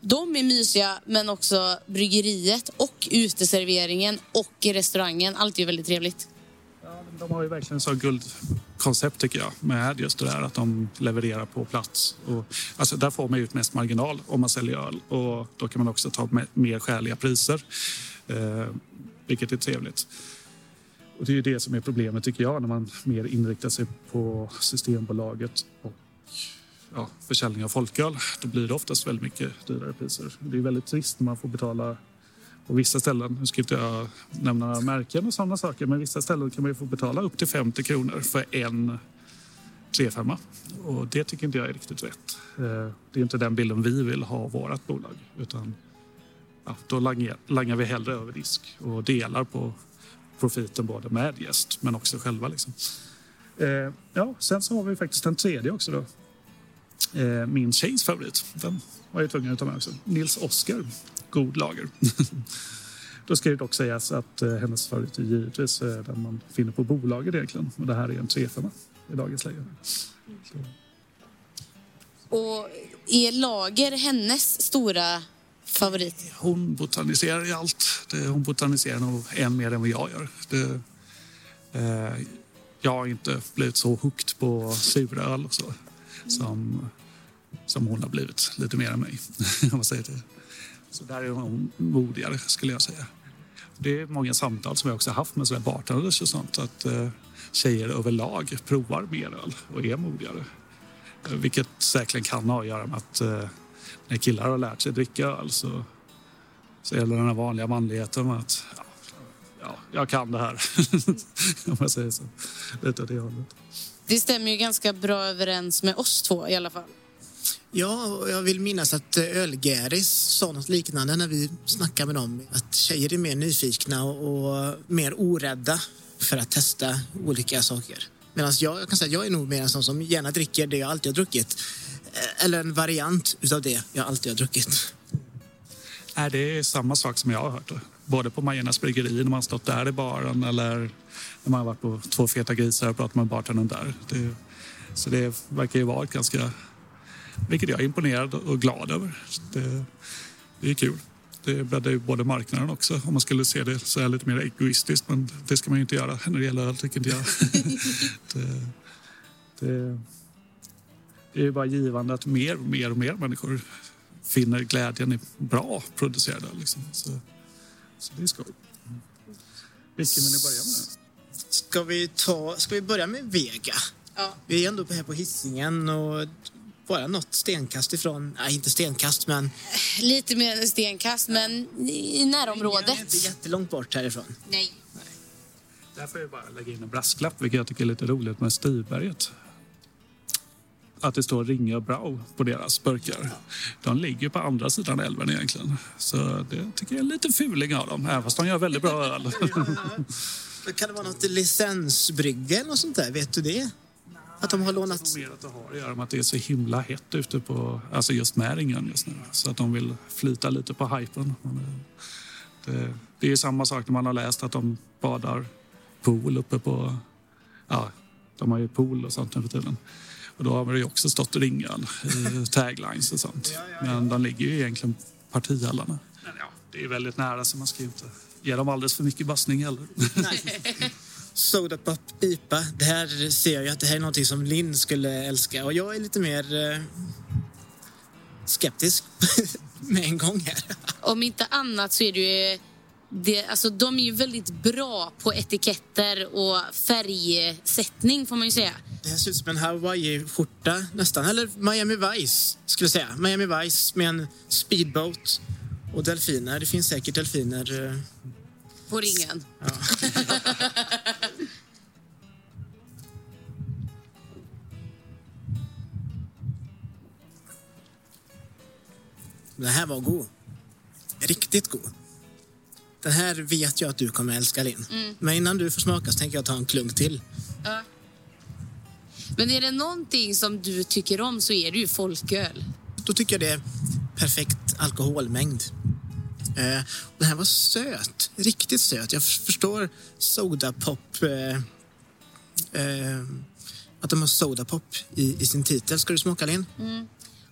De är mysiga, men också bryggeriet och uteserveringen och restaurangen. Allt är ju väldigt trevligt. Ja, de har ju verkligen så guldkoncept tycker jag med just det där att de levererar på plats. Och, alltså, där får man ut mest marginal om man säljer öl och då kan man också ta mer skäliga priser, eh, vilket är trevligt. Och det är ju det som är problemet tycker jag när man mer inriktar sig på Systembolaget och ja, försäljning av folköl. Då blir det oftast väldigt mycket dyrare priser. Det är väldigt trist när man får betala på vissa ställen, nu ska inte jag nämna några märken och sådana saker, men vissa ställen kan man ju få betala upp till 50 kronor för en 3-5. Och det tycker inte jag är riktigt rätt. Eh, det är inte den bilden vi vill ha av vårt bolag. Utan ja, då langar, langar vi hellre över disk och delar på profiten både med gäst men också själva. Liksom. Eh, ja, sen så har vi faktiskt en tredje också. Då. Eh, min tjejs favorit. Den var jag tvungen att ta med också. Nils Oskar. God lager. *laughs* Då ska det dock sägas att eh, hennes favorit är givetvis eh, den man finner på bolaget egentligen. Och det här är en 3-5 i dagens läge. Så. Och är lager hennes stora favorit? Hon botaniserar i allt. Hon botaniserar nog än mer än vad jag gör. Det, eh, jag har inte blivit så hooked på suröl och så som, som hon har blivit lite mer än mig. *laughs* om man säger det. Så där är hon modigare skulle jag säga. Det är många samtal som jag också haft med sådär bartenders och sånt att eh, tjejer överlag provar mer öl och är modigare. Eh, vilket säkerligen kan ha att göra med att eh, när killar har lärt sig dricka öl så, så gäller den här vanliga manligheten med att ja, ja, jag kan det här. *laughs* Om jag säger så. Lite det hållet. Det stämmer ju ganska bra överens med oss två i alla fall. Ja, och jag vill minnas att eh, Ölgäris sa något liknande när vi snackade med dem. Att tjejer är mer nyfikna och, och mer orädda för att testa olika saker. Medan jag, jag kan säga att jag är nog mer en sån som gärna dricker det jag alltid har druckit. Eh, eller en variant utav det jag alltid har druckit. Är det samma sak som jag har hört. Både på Majernas bryggeri när man stått där i baren eller när man har varit på Två feta grisar och pratat med bartendern där. Det, så det verkar ju vara ett ganska... Vilket jag är imponerad och glad över. Det, det är kul. Det breddar ju både marknaden också om man skulle se det så här lite mer egoistiskt. Men det ska man ju inte göra när det gäller öl, tycker inte jag. det, *laughs* det, det är ju bara givande att mer och mer och mer människor finner glädjen i bra producerad öl. Liksom. Så, så det är skoj. Vilken vill ni börja med? Ska vi, ta, ska vi börja med Vega? Ja. Vi är ändå här på hissingen och bara något stenkast ifrån, nej inte stenkast men Lite mer än stenkast, men i närområdet. Jag är inte jättelångt bort härifrån. Nej. Där får jag bara lägga in en brasklapp, vilket jag tycker är lite roligt med Stiberget. Att det står Ringe och Brau på deras burkar. De ligger på andra sidan älven egentligen. Så det tycker jag är en liten fuling av dem, även fast de gör väldigt bra öl. *laughs* Kan det vara något licensbrygge eller något sånt där? Vet du det? Att de har lånat... Tror mer att det har att göra med att det är så himla hett ute på, alltså just med Ringen just nu. Så att de vill flyta lite på hypen. Men Det, det, det är samma sak när man har läst att de badar pool uppe på, ja, de har ju pool och sånt nu för tiden. Och då har det ju också stått Ringen i taglines och sånt. Men de ligger ju egentligen på partihallarna. Men ja, det är väldigt nära så man ska ju inte ge dem alldeles för mycket bassning heller. Soda Pop IPA. Det här ser jag att det här är någonting som Linn skulle älska. Och jag är lite mer eh, skeptisk *laughs* med en gång här. Om inte annat så är det ju... Det, alltså, de är ju väldigt bra på etiketter och färgsättning, får man ju säga. Det här ser ut som en Hawaii-skjorta nästan. Eller Miami Vice, skulle jag säga. Miami Vice med en speedboat och delfiner. Det finns säkert delfiner. eh, På ringen. *laughs* Den här var god. Riktigt god. Den här vet jag att du kommer älska, Linn. Men innan du får smaka så tänker jag ta en klunk till. Men är det någonting som du tycker om så är det ju folköl. Då tycker jag det är perfekt alkoholmängd. Eh, den här var söt. Riktigt söt. Jag förstår sodapop... Eh, eh, att de har sodapop i, i sin titel. Ska du smaka, Linn?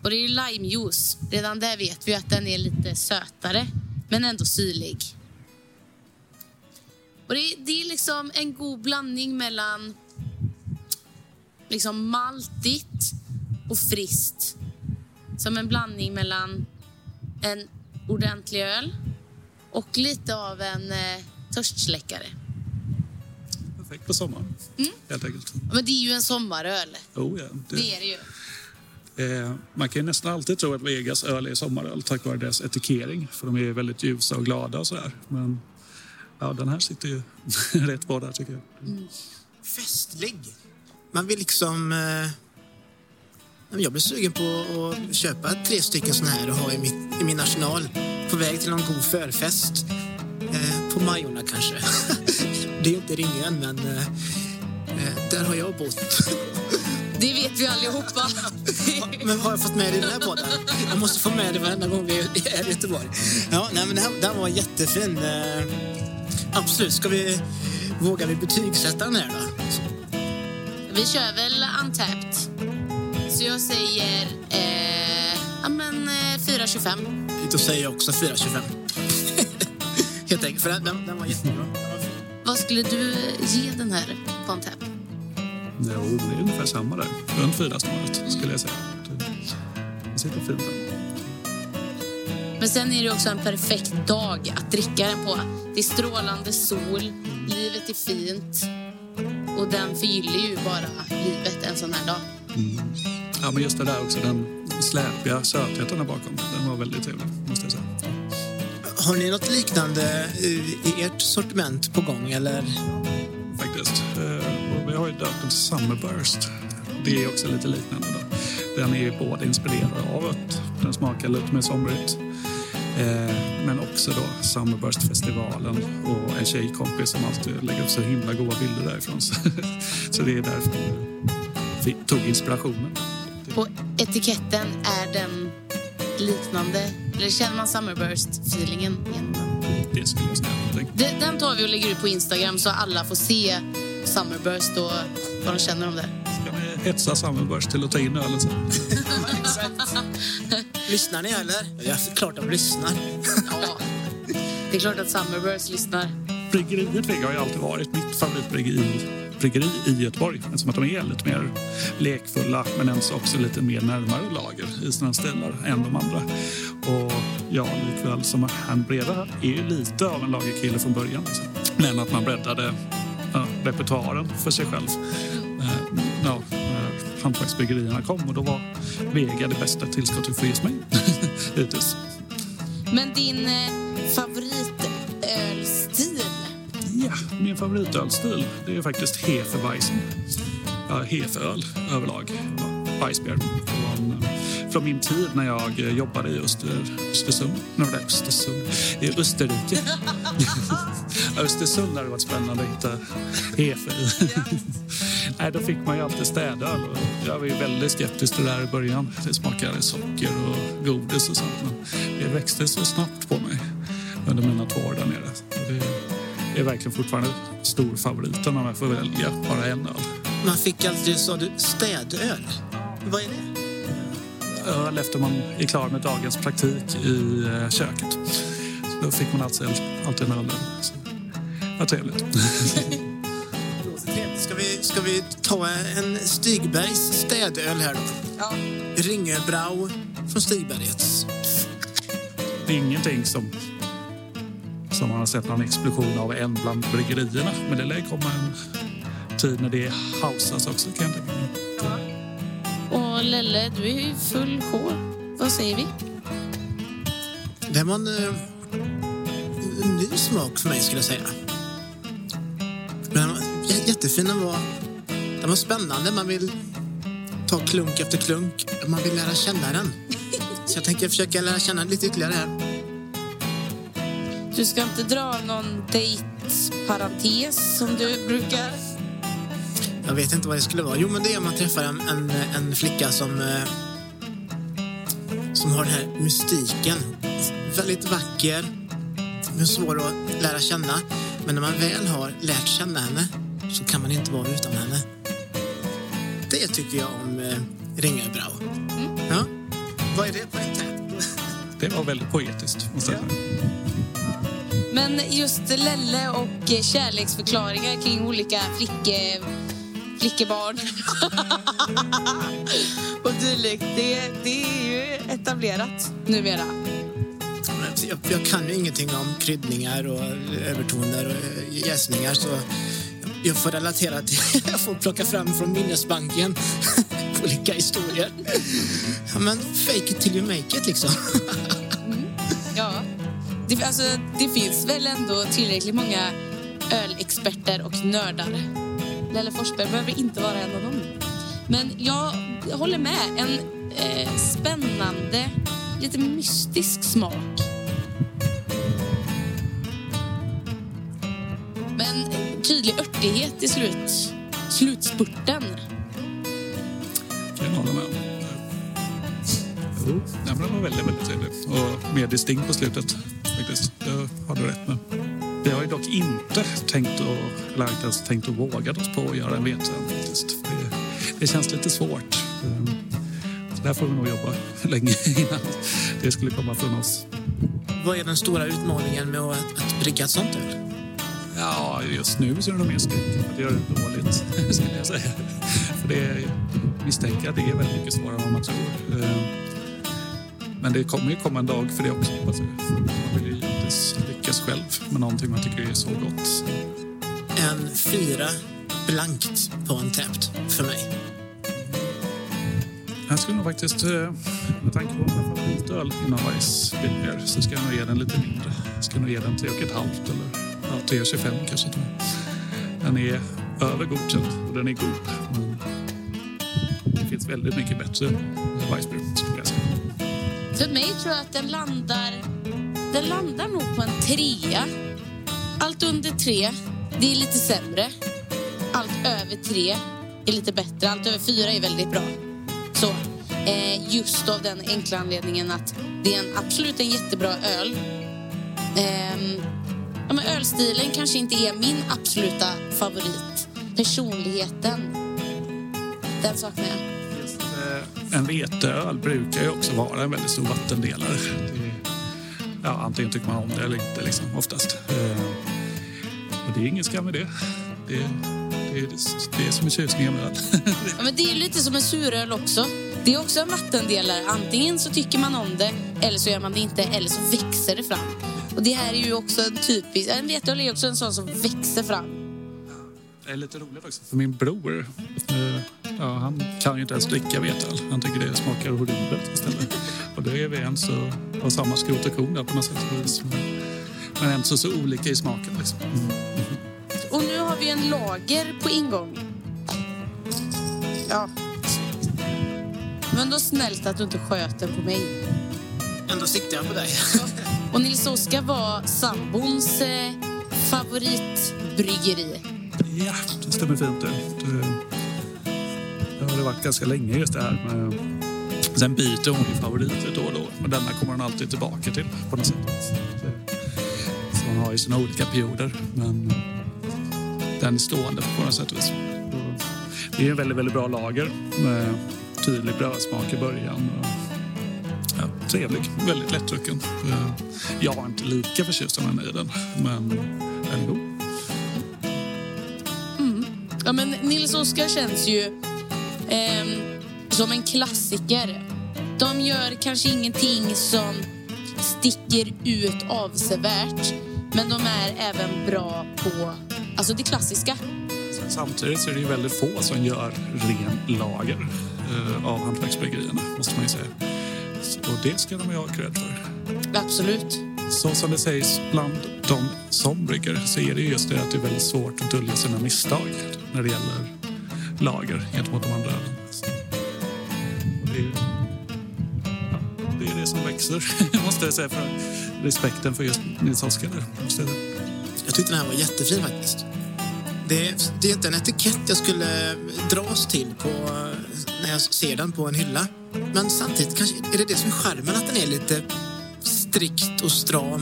Och det är ju limejuice. Redan där vet vi att den är lite sötare, men ändå syrlig. Och det, är- det är liksom en god blandning mellan liksom maltigt och friskt. Som en blandning mellan en ordentlig öl och lite av en eh, törstsläckare. Perfekt på sommaren, helt enkelt. Men det är ju en sommaröl. Oh, ja, Det är det ju. Eh, man kan ju nästan alltid tro att Vegas öl är sommaröl tack vare deras etikering. För de är väldigt ljusa och glada och sådär. Men ja, den här sitter ju *laughs* rätt bra där tycker jag. Mm. Festlig. Man vill liksom... Eh... Jag blir sugen på att köpa tre stycken såna här och ha i, mitt, i min arsenal. På väg till någon god förfest. Eh, på Majorna kanske. *laughs* det är inte Ringön, men eh, eh, där har jag bott. *laughs* Det vet vi allihopa. *laughs* men har jag fått med det i den här podden? Jag måste få med det varenda gång vi är i Göteborg. Ja, nej, men den, här, den var jättefin. Eh, absolut. Ska vi, vågar vi betygsätta den här då? Vi kör väl Untapped. Så jag säger eh, ja, men, eh, 4,25. Då säger jag också 4,25. *laughs* Helt enkelt, för den, den, var jättebra. Den var fin. Vad skulle du ge den här på Untapped? Jo, det är ungefär samma där. Runt fyra snarare skulle jag säga. Det sitter fint där. Men sen är det också en perfekt dag att dricka den på. Det är strålande sol, livet är fint och den förgyller ju bara livet en sån här dag. Ja, men just det där också, den släpiga sötheten där bakom. Den var väldigt trevlig, måste jag säga. Har ni något liknande i i ert sortiment på gång? Eller? Faktiskt. Ju döpt den till Summerburst. Det är också lite liknande. Då. Den är ju både inspirerad av att den smakar lite mer somrigt. Eh, men också då Summerburst-festivalen och en tjejkompis som alltid lägger upp så himla goda bilder därifrån. *laughs* Så, det är därför vi tog inspirationen. På etiketten är den liknande, eller känner man Summerburst-feelingen? Det skulle jag säga. Den tar vi och lägger ut på Instagram så alla får se Summerburst och vad de känner om det. Ska vi hetsa Summerburst till att ta in ölen sen? *laughs* Lyssnar ni eller? Ja, klart de lyssnar. Ja. Det är klart att Summerburst lyssnar. Bryggeriet Vega har ju alltid varit mitt favoritbryggeri bryggeri i Göteborg. Eftersom att de är lite mer lekfulla men ens också lite mer närmare lager i sina stilar än de andra. Och jag likväl som han här är ju lite av en lagerkille från början. Liksom. Men att man breddade ja, repertoaren för sig själv. Eh, ja, när hantverksbryggerierna kom och då var Vega det bästa tillskottet för just mig *laughs* hittills. Men din eh, favoritölstil? Ja, min favoritölstil det är faktiskt Hefeweizen. Ja, Hefeöl överlag. Weissbier. Från, från min tid när jag jobbade i Öster, Östersund. Är Östersund. I Österrike. *laughs* *laughs* Östersund hade varit spännande att hitta Hefe i. *laughs* Nej, då fick man ju alltid städöl. Jag var ju väldigt skeptisk till det där i början. Det smakade socker och godis och sånt. Men det växte så snabbt på mig under mina två år där nere. Det är verkligen fortfarande stor favoriten om jag får välja bara en öl. Man fick alltid, sa du, städöl. Vad är det? öl efter man är klar med dagens praktik i eh, köket. Då fick man alltid, alltid en öl Vad trevligt. *laughs* Ska vi, ska vi ta en Stigbergs städöl här då? Ja. Ringebrau från Stigbergets. Det är ingenting som, som man har sett någon explosion av än bland bryggerierna. Men det lär komma en tid när det hausas också kan jag tänka mig. Och Lelle, du är ju full sjå. Vad säger vi? Det var en, eh, en ny smak för mig skulle jag säga. Men den var j- jättefin. Den var, den var spännande. Man vill ta klunk efter klunk. Man vill lära känna den. Så jag tänker försöka lära känna den lite ytterligare här. Du ska inte dra någon dejtparentes som du brukar? Jag vet inte vad det skulle vara. Jo, men det är om man träffar en, en, en flicka som, eh, som har den här mystiken. Väldigt vacker, men svår att lära känna. Men när man väl har lärt känna henne så kan man inte vara utan henne. Det tycker jag om eh, Ringebrau. Ja. Vad är det på en tät? Det var väldigt poetiskt. Måste jag säga. Men just Lelle och kärleksförklaringar kring olika flicke, flickebarn *laughs* och dylikt, det, det är ju etablerat numera. Jag, jag kan ju ingenting om kryddningar och övertoner och eh, jäsningar så jag får relatera till, *laughs* jag får plocka fram från minnesbanken *laughs* olika historier. Men fake it till you make it liksom. Mm. Ja. Det, alltså, det finns väl ändå tillräckligt många ölexperter och nördar. Lelle Forsberg behöver inte vara en av dem. Men jag håller med. En eh, spännande, lite mystisk smak. Tydlig örtighet i slut, slutspurten. kan jag hålla med om. Jo, nej, men den var väldigt, väldigt trevlig. Och mer distinkt på slutet faktiskt. Det har du rätt med. Vi har ju dock inte tänkt att, eller inte ens tänkt att våga oss på att göra en faktiskt. Det, det känns lite svårt. Ehm, Så där får vi nog jobba *laughs* länge innan det skulle komma från oss. Vad är den stora utmaningen med att, att brygga ett sånt öl? Ja, just nu så är det nog mer skräcken att göra det dåligt, *laughs* skulle jag säga. För det misstänker att det är väldigt mycket svårare än vad man tror. Eh, Men det kommer ju komma en dag för det också. För Man vill ju givetvis lyckas själv med någonting man tycker är så gott. En fyra blankt på en täppt för mig. Jag skulle nog faktiskt, eh, med tanke på min favoritöl inom Weiss så ska jag nog ge den lite mindre. Jag ska nog ge den 3,5 eller ja, 3,25 kanske. Den är över godkänd och den är god. Men det finns väldigt mycket bättre Weissbier skulle jag säga. För mig tror jag att den landar, den landar nog på en trea. Allt under tre, det är lite sämre. Allt över tre är lite bättre. Allt över fyra är väldigt bra. Så, eh, just av den enkla anledningen att det är en, absolut en jättebra öl. Eh, ja, men ölstilen kanske inte är min absoluta favorit. Personligheten, den saknar jag. Just, eh, En veteöl brukar ju också vara en väldigt stor vattendelare. Det, ja, antingen tycker man om det eller inte, liksom, oftast. Eh, Och det är ingen skam med det. Det, det, är, det är som en tjusning med öl. *laughs* Ja, men det är lite som en suröl också. Det är också en vattendelare. Antingen så tycker man om det, eller så gör man det inte, eller så växer det fram. Och det här är ju också en typisk... En veteöl är också en sån som växer fram. Det är lite roligt också, för min bror, eh, ja, han kan ju inte ens dricka veteöl. Han tycker det smakar horribelt istället. Och då är vi ens och, och samma skrot och korn där på något sätt. Men, ändå så olika i smaken. Liksom. Mm. Och nu har vi en lager på ingång. Ja. Men då snällt att du inte sköt den på mig. Ändå siktar jag på dig. *laughs* Och Nils Oskar var sambons eh, favoritbryggeri. Ja, det stämmer fint det. det. Det har det varit ganska länge just det här med... Sen byter hon ju favoriter då och då. Men denna kommer hon alltid tillbaka till på något sätt. Så eh, hon har ju sina olika perioder. Men den är stående på något sätt. vis. Det är en väldigt, väldigt bra lager med tydlig brödsmak i början. Trevlig, väldigt lättdrucken. Eh, Jag var inte lika förtjust i den, men är god. Ja, men Nils Oskar känns ju ehm, som en klassiker. De gör kanske ingenting som sticker ut avsevärt. Men de är även bra på alltså det klassiska. Samtidigt så är det ju väldigt få som gör ren lager eh, av hantverksbryggerierna, måste man ju säga. Och det ska de ju ha cred för. Absolut. Så som det sägs bland de som brygger så är det ju just det att det är väldigt svårt att dölja sina misstag när det gäller lager gentemot de andra ölen. Det ja, det är det som växer, *laughs* måste jag säga, för respekten för just Nils Oskar. jag tyckte den här var jättefin faktiskt. Det är, det är inte en etikett jag skulle dras till på, när jag ser den på en hylla. Men samtidigt kanske är det det som är charmen, att den är lite strikt och stram.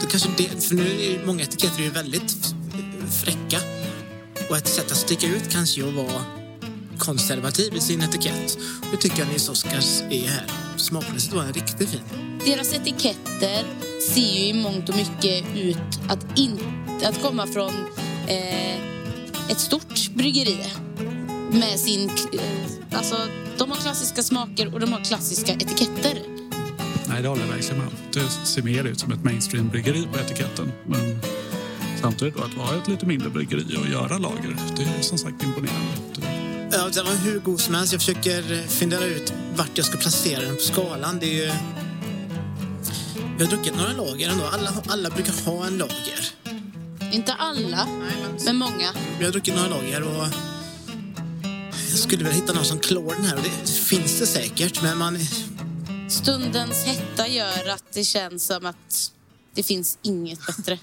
Det kanske det, för nu är ju många etiketter ju väldigt fräcka. Och ett sätt att sticka ut kanske är att vara konservativ i sin etikett. Det tycker jag Nils Oskars är här. Smakmässigt var den riktigt fin. Deras etiketter ser ju i mångt och mycket ut att, in, att komma från eh, ett stort bryggeri. Med sin... Eh, alltså, de har klassiska smaker och de har klassiska etiketter. Nej, det håller jag verkligen med om. Det ser mer ut som ett mainstream-bryggeri på etiketten. Men samtidigt då att vara ett lite mindre bryggeri och göra lager, det är som sagt imponerande. Det- Ja, den var hur god som helst. Jag försöker fundera ut vart jag ska placera den på skalan. Det är ju... Vi har druckit några lager ändå. Alla, alla brukar ha en lager. Inte alla, Nej, men... men många. Vi har druckit några lager och jag skulle vilja hitta någon som klår den här och det finns det säkert men man... Stundens hetta gör att det känns som att det finns inget bättre.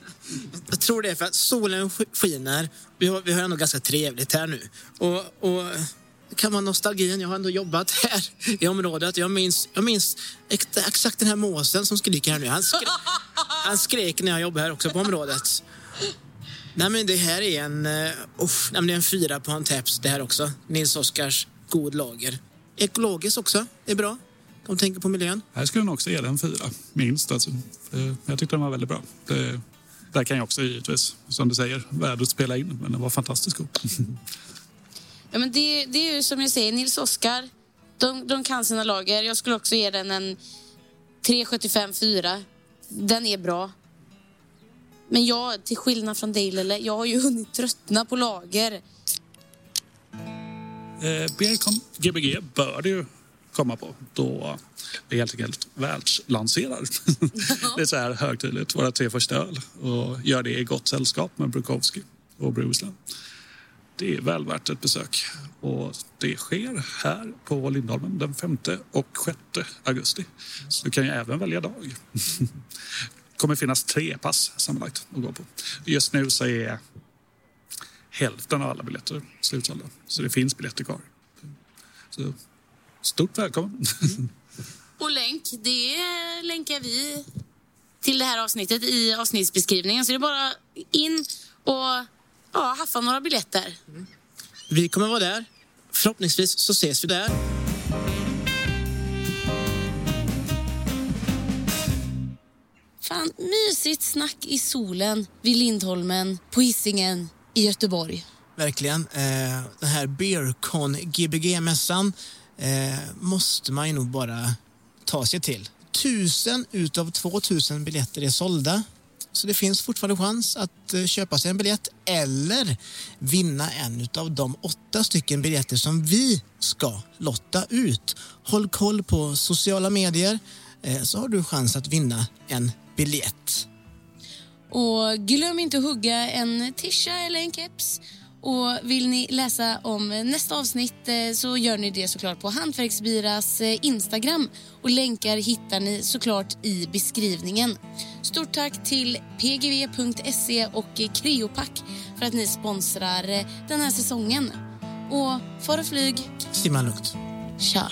Jag tror det är för att solen sk- skiner. Vi har, vi har ändå ganska trevligt här nu. Och, och kan vara nostalgin. Jag har ändå jobbat här i området. Jag minns, jag minns ex- exakt den här måsen som skriker här nu. Han, skrek, han skrek när jag jobbade här också på området. Nej men det här är en, uh, nej, men det är en fyra på en taps det här också. Nils Oskars god lager. Ekologiskt också, det är bra. De tänker på miljön. Här skulle jag också ge den fyra, minst. Alltså. Jag tyckte den var väldigt bra. Det, där kan jag också givetvis, som du säger, värdet spela in. Men den var fantastiskt god. *laughs* Ja, men det, det är ju som jag säger, Nils Oskar, de, de kan sina lager. Jag skulle också ge den en 3,75 4. Den är bra. Men jag, till skillnad från dig Lelle, jag har ju hunnit tröttna på lager. Eh, Gbg bör det ju komma på då vi helt enkelt världslanserar. *laughs* det är så här högtidligt, våra tre första öl och gör det i gott sällskap med Brukowski och Brewsland. Det är väl värt ett besök och det sker här på Lindholmen den 5 och 6 augusti. Så du kan ju även välja dag. *laughs* kommer finnas tre pass sammanlagt att gå på. Just nu så är hälften av alla biljetter slutsålda. Så det finns biljetter kvar. Så stort välkommen. Och länk, det länkar vi till det här avsnittet i avsnittsbeskrivningen. Så det är bara in och ja, haffa några biljetter. Vi kommer vara där. Förhoppningsvis så ses vi där. Mysigt snack i solen vid Lindholmen på Hisingen i Göteborg. Verkligen. Eh, den här Beercon Gbg-mässan eh, måste man ju nog bara ta sig till. Tusen utav 2000 biljetter är sålda. Så det finns fortfarande chans att eh, köpa sig en biljett eller vinna en av de åtta stycken biljetter som vi ska lotta ut. Håll koll på sociala medier eh, så har du chans att vinna en biljett. Och glöm inte att hugga en tisha eller en keps. Och vill ni läsa om nästa avsnitt eh, så gör ni det såklart på Hantverksbiras eh, Instagram. Och länkar hittar ni såklart i beskrivningen. Stort tack till pgv.se och Creopack för att ni sponsrar eh, den här säsongen. Och far och flyg, Simma lugnt. tja!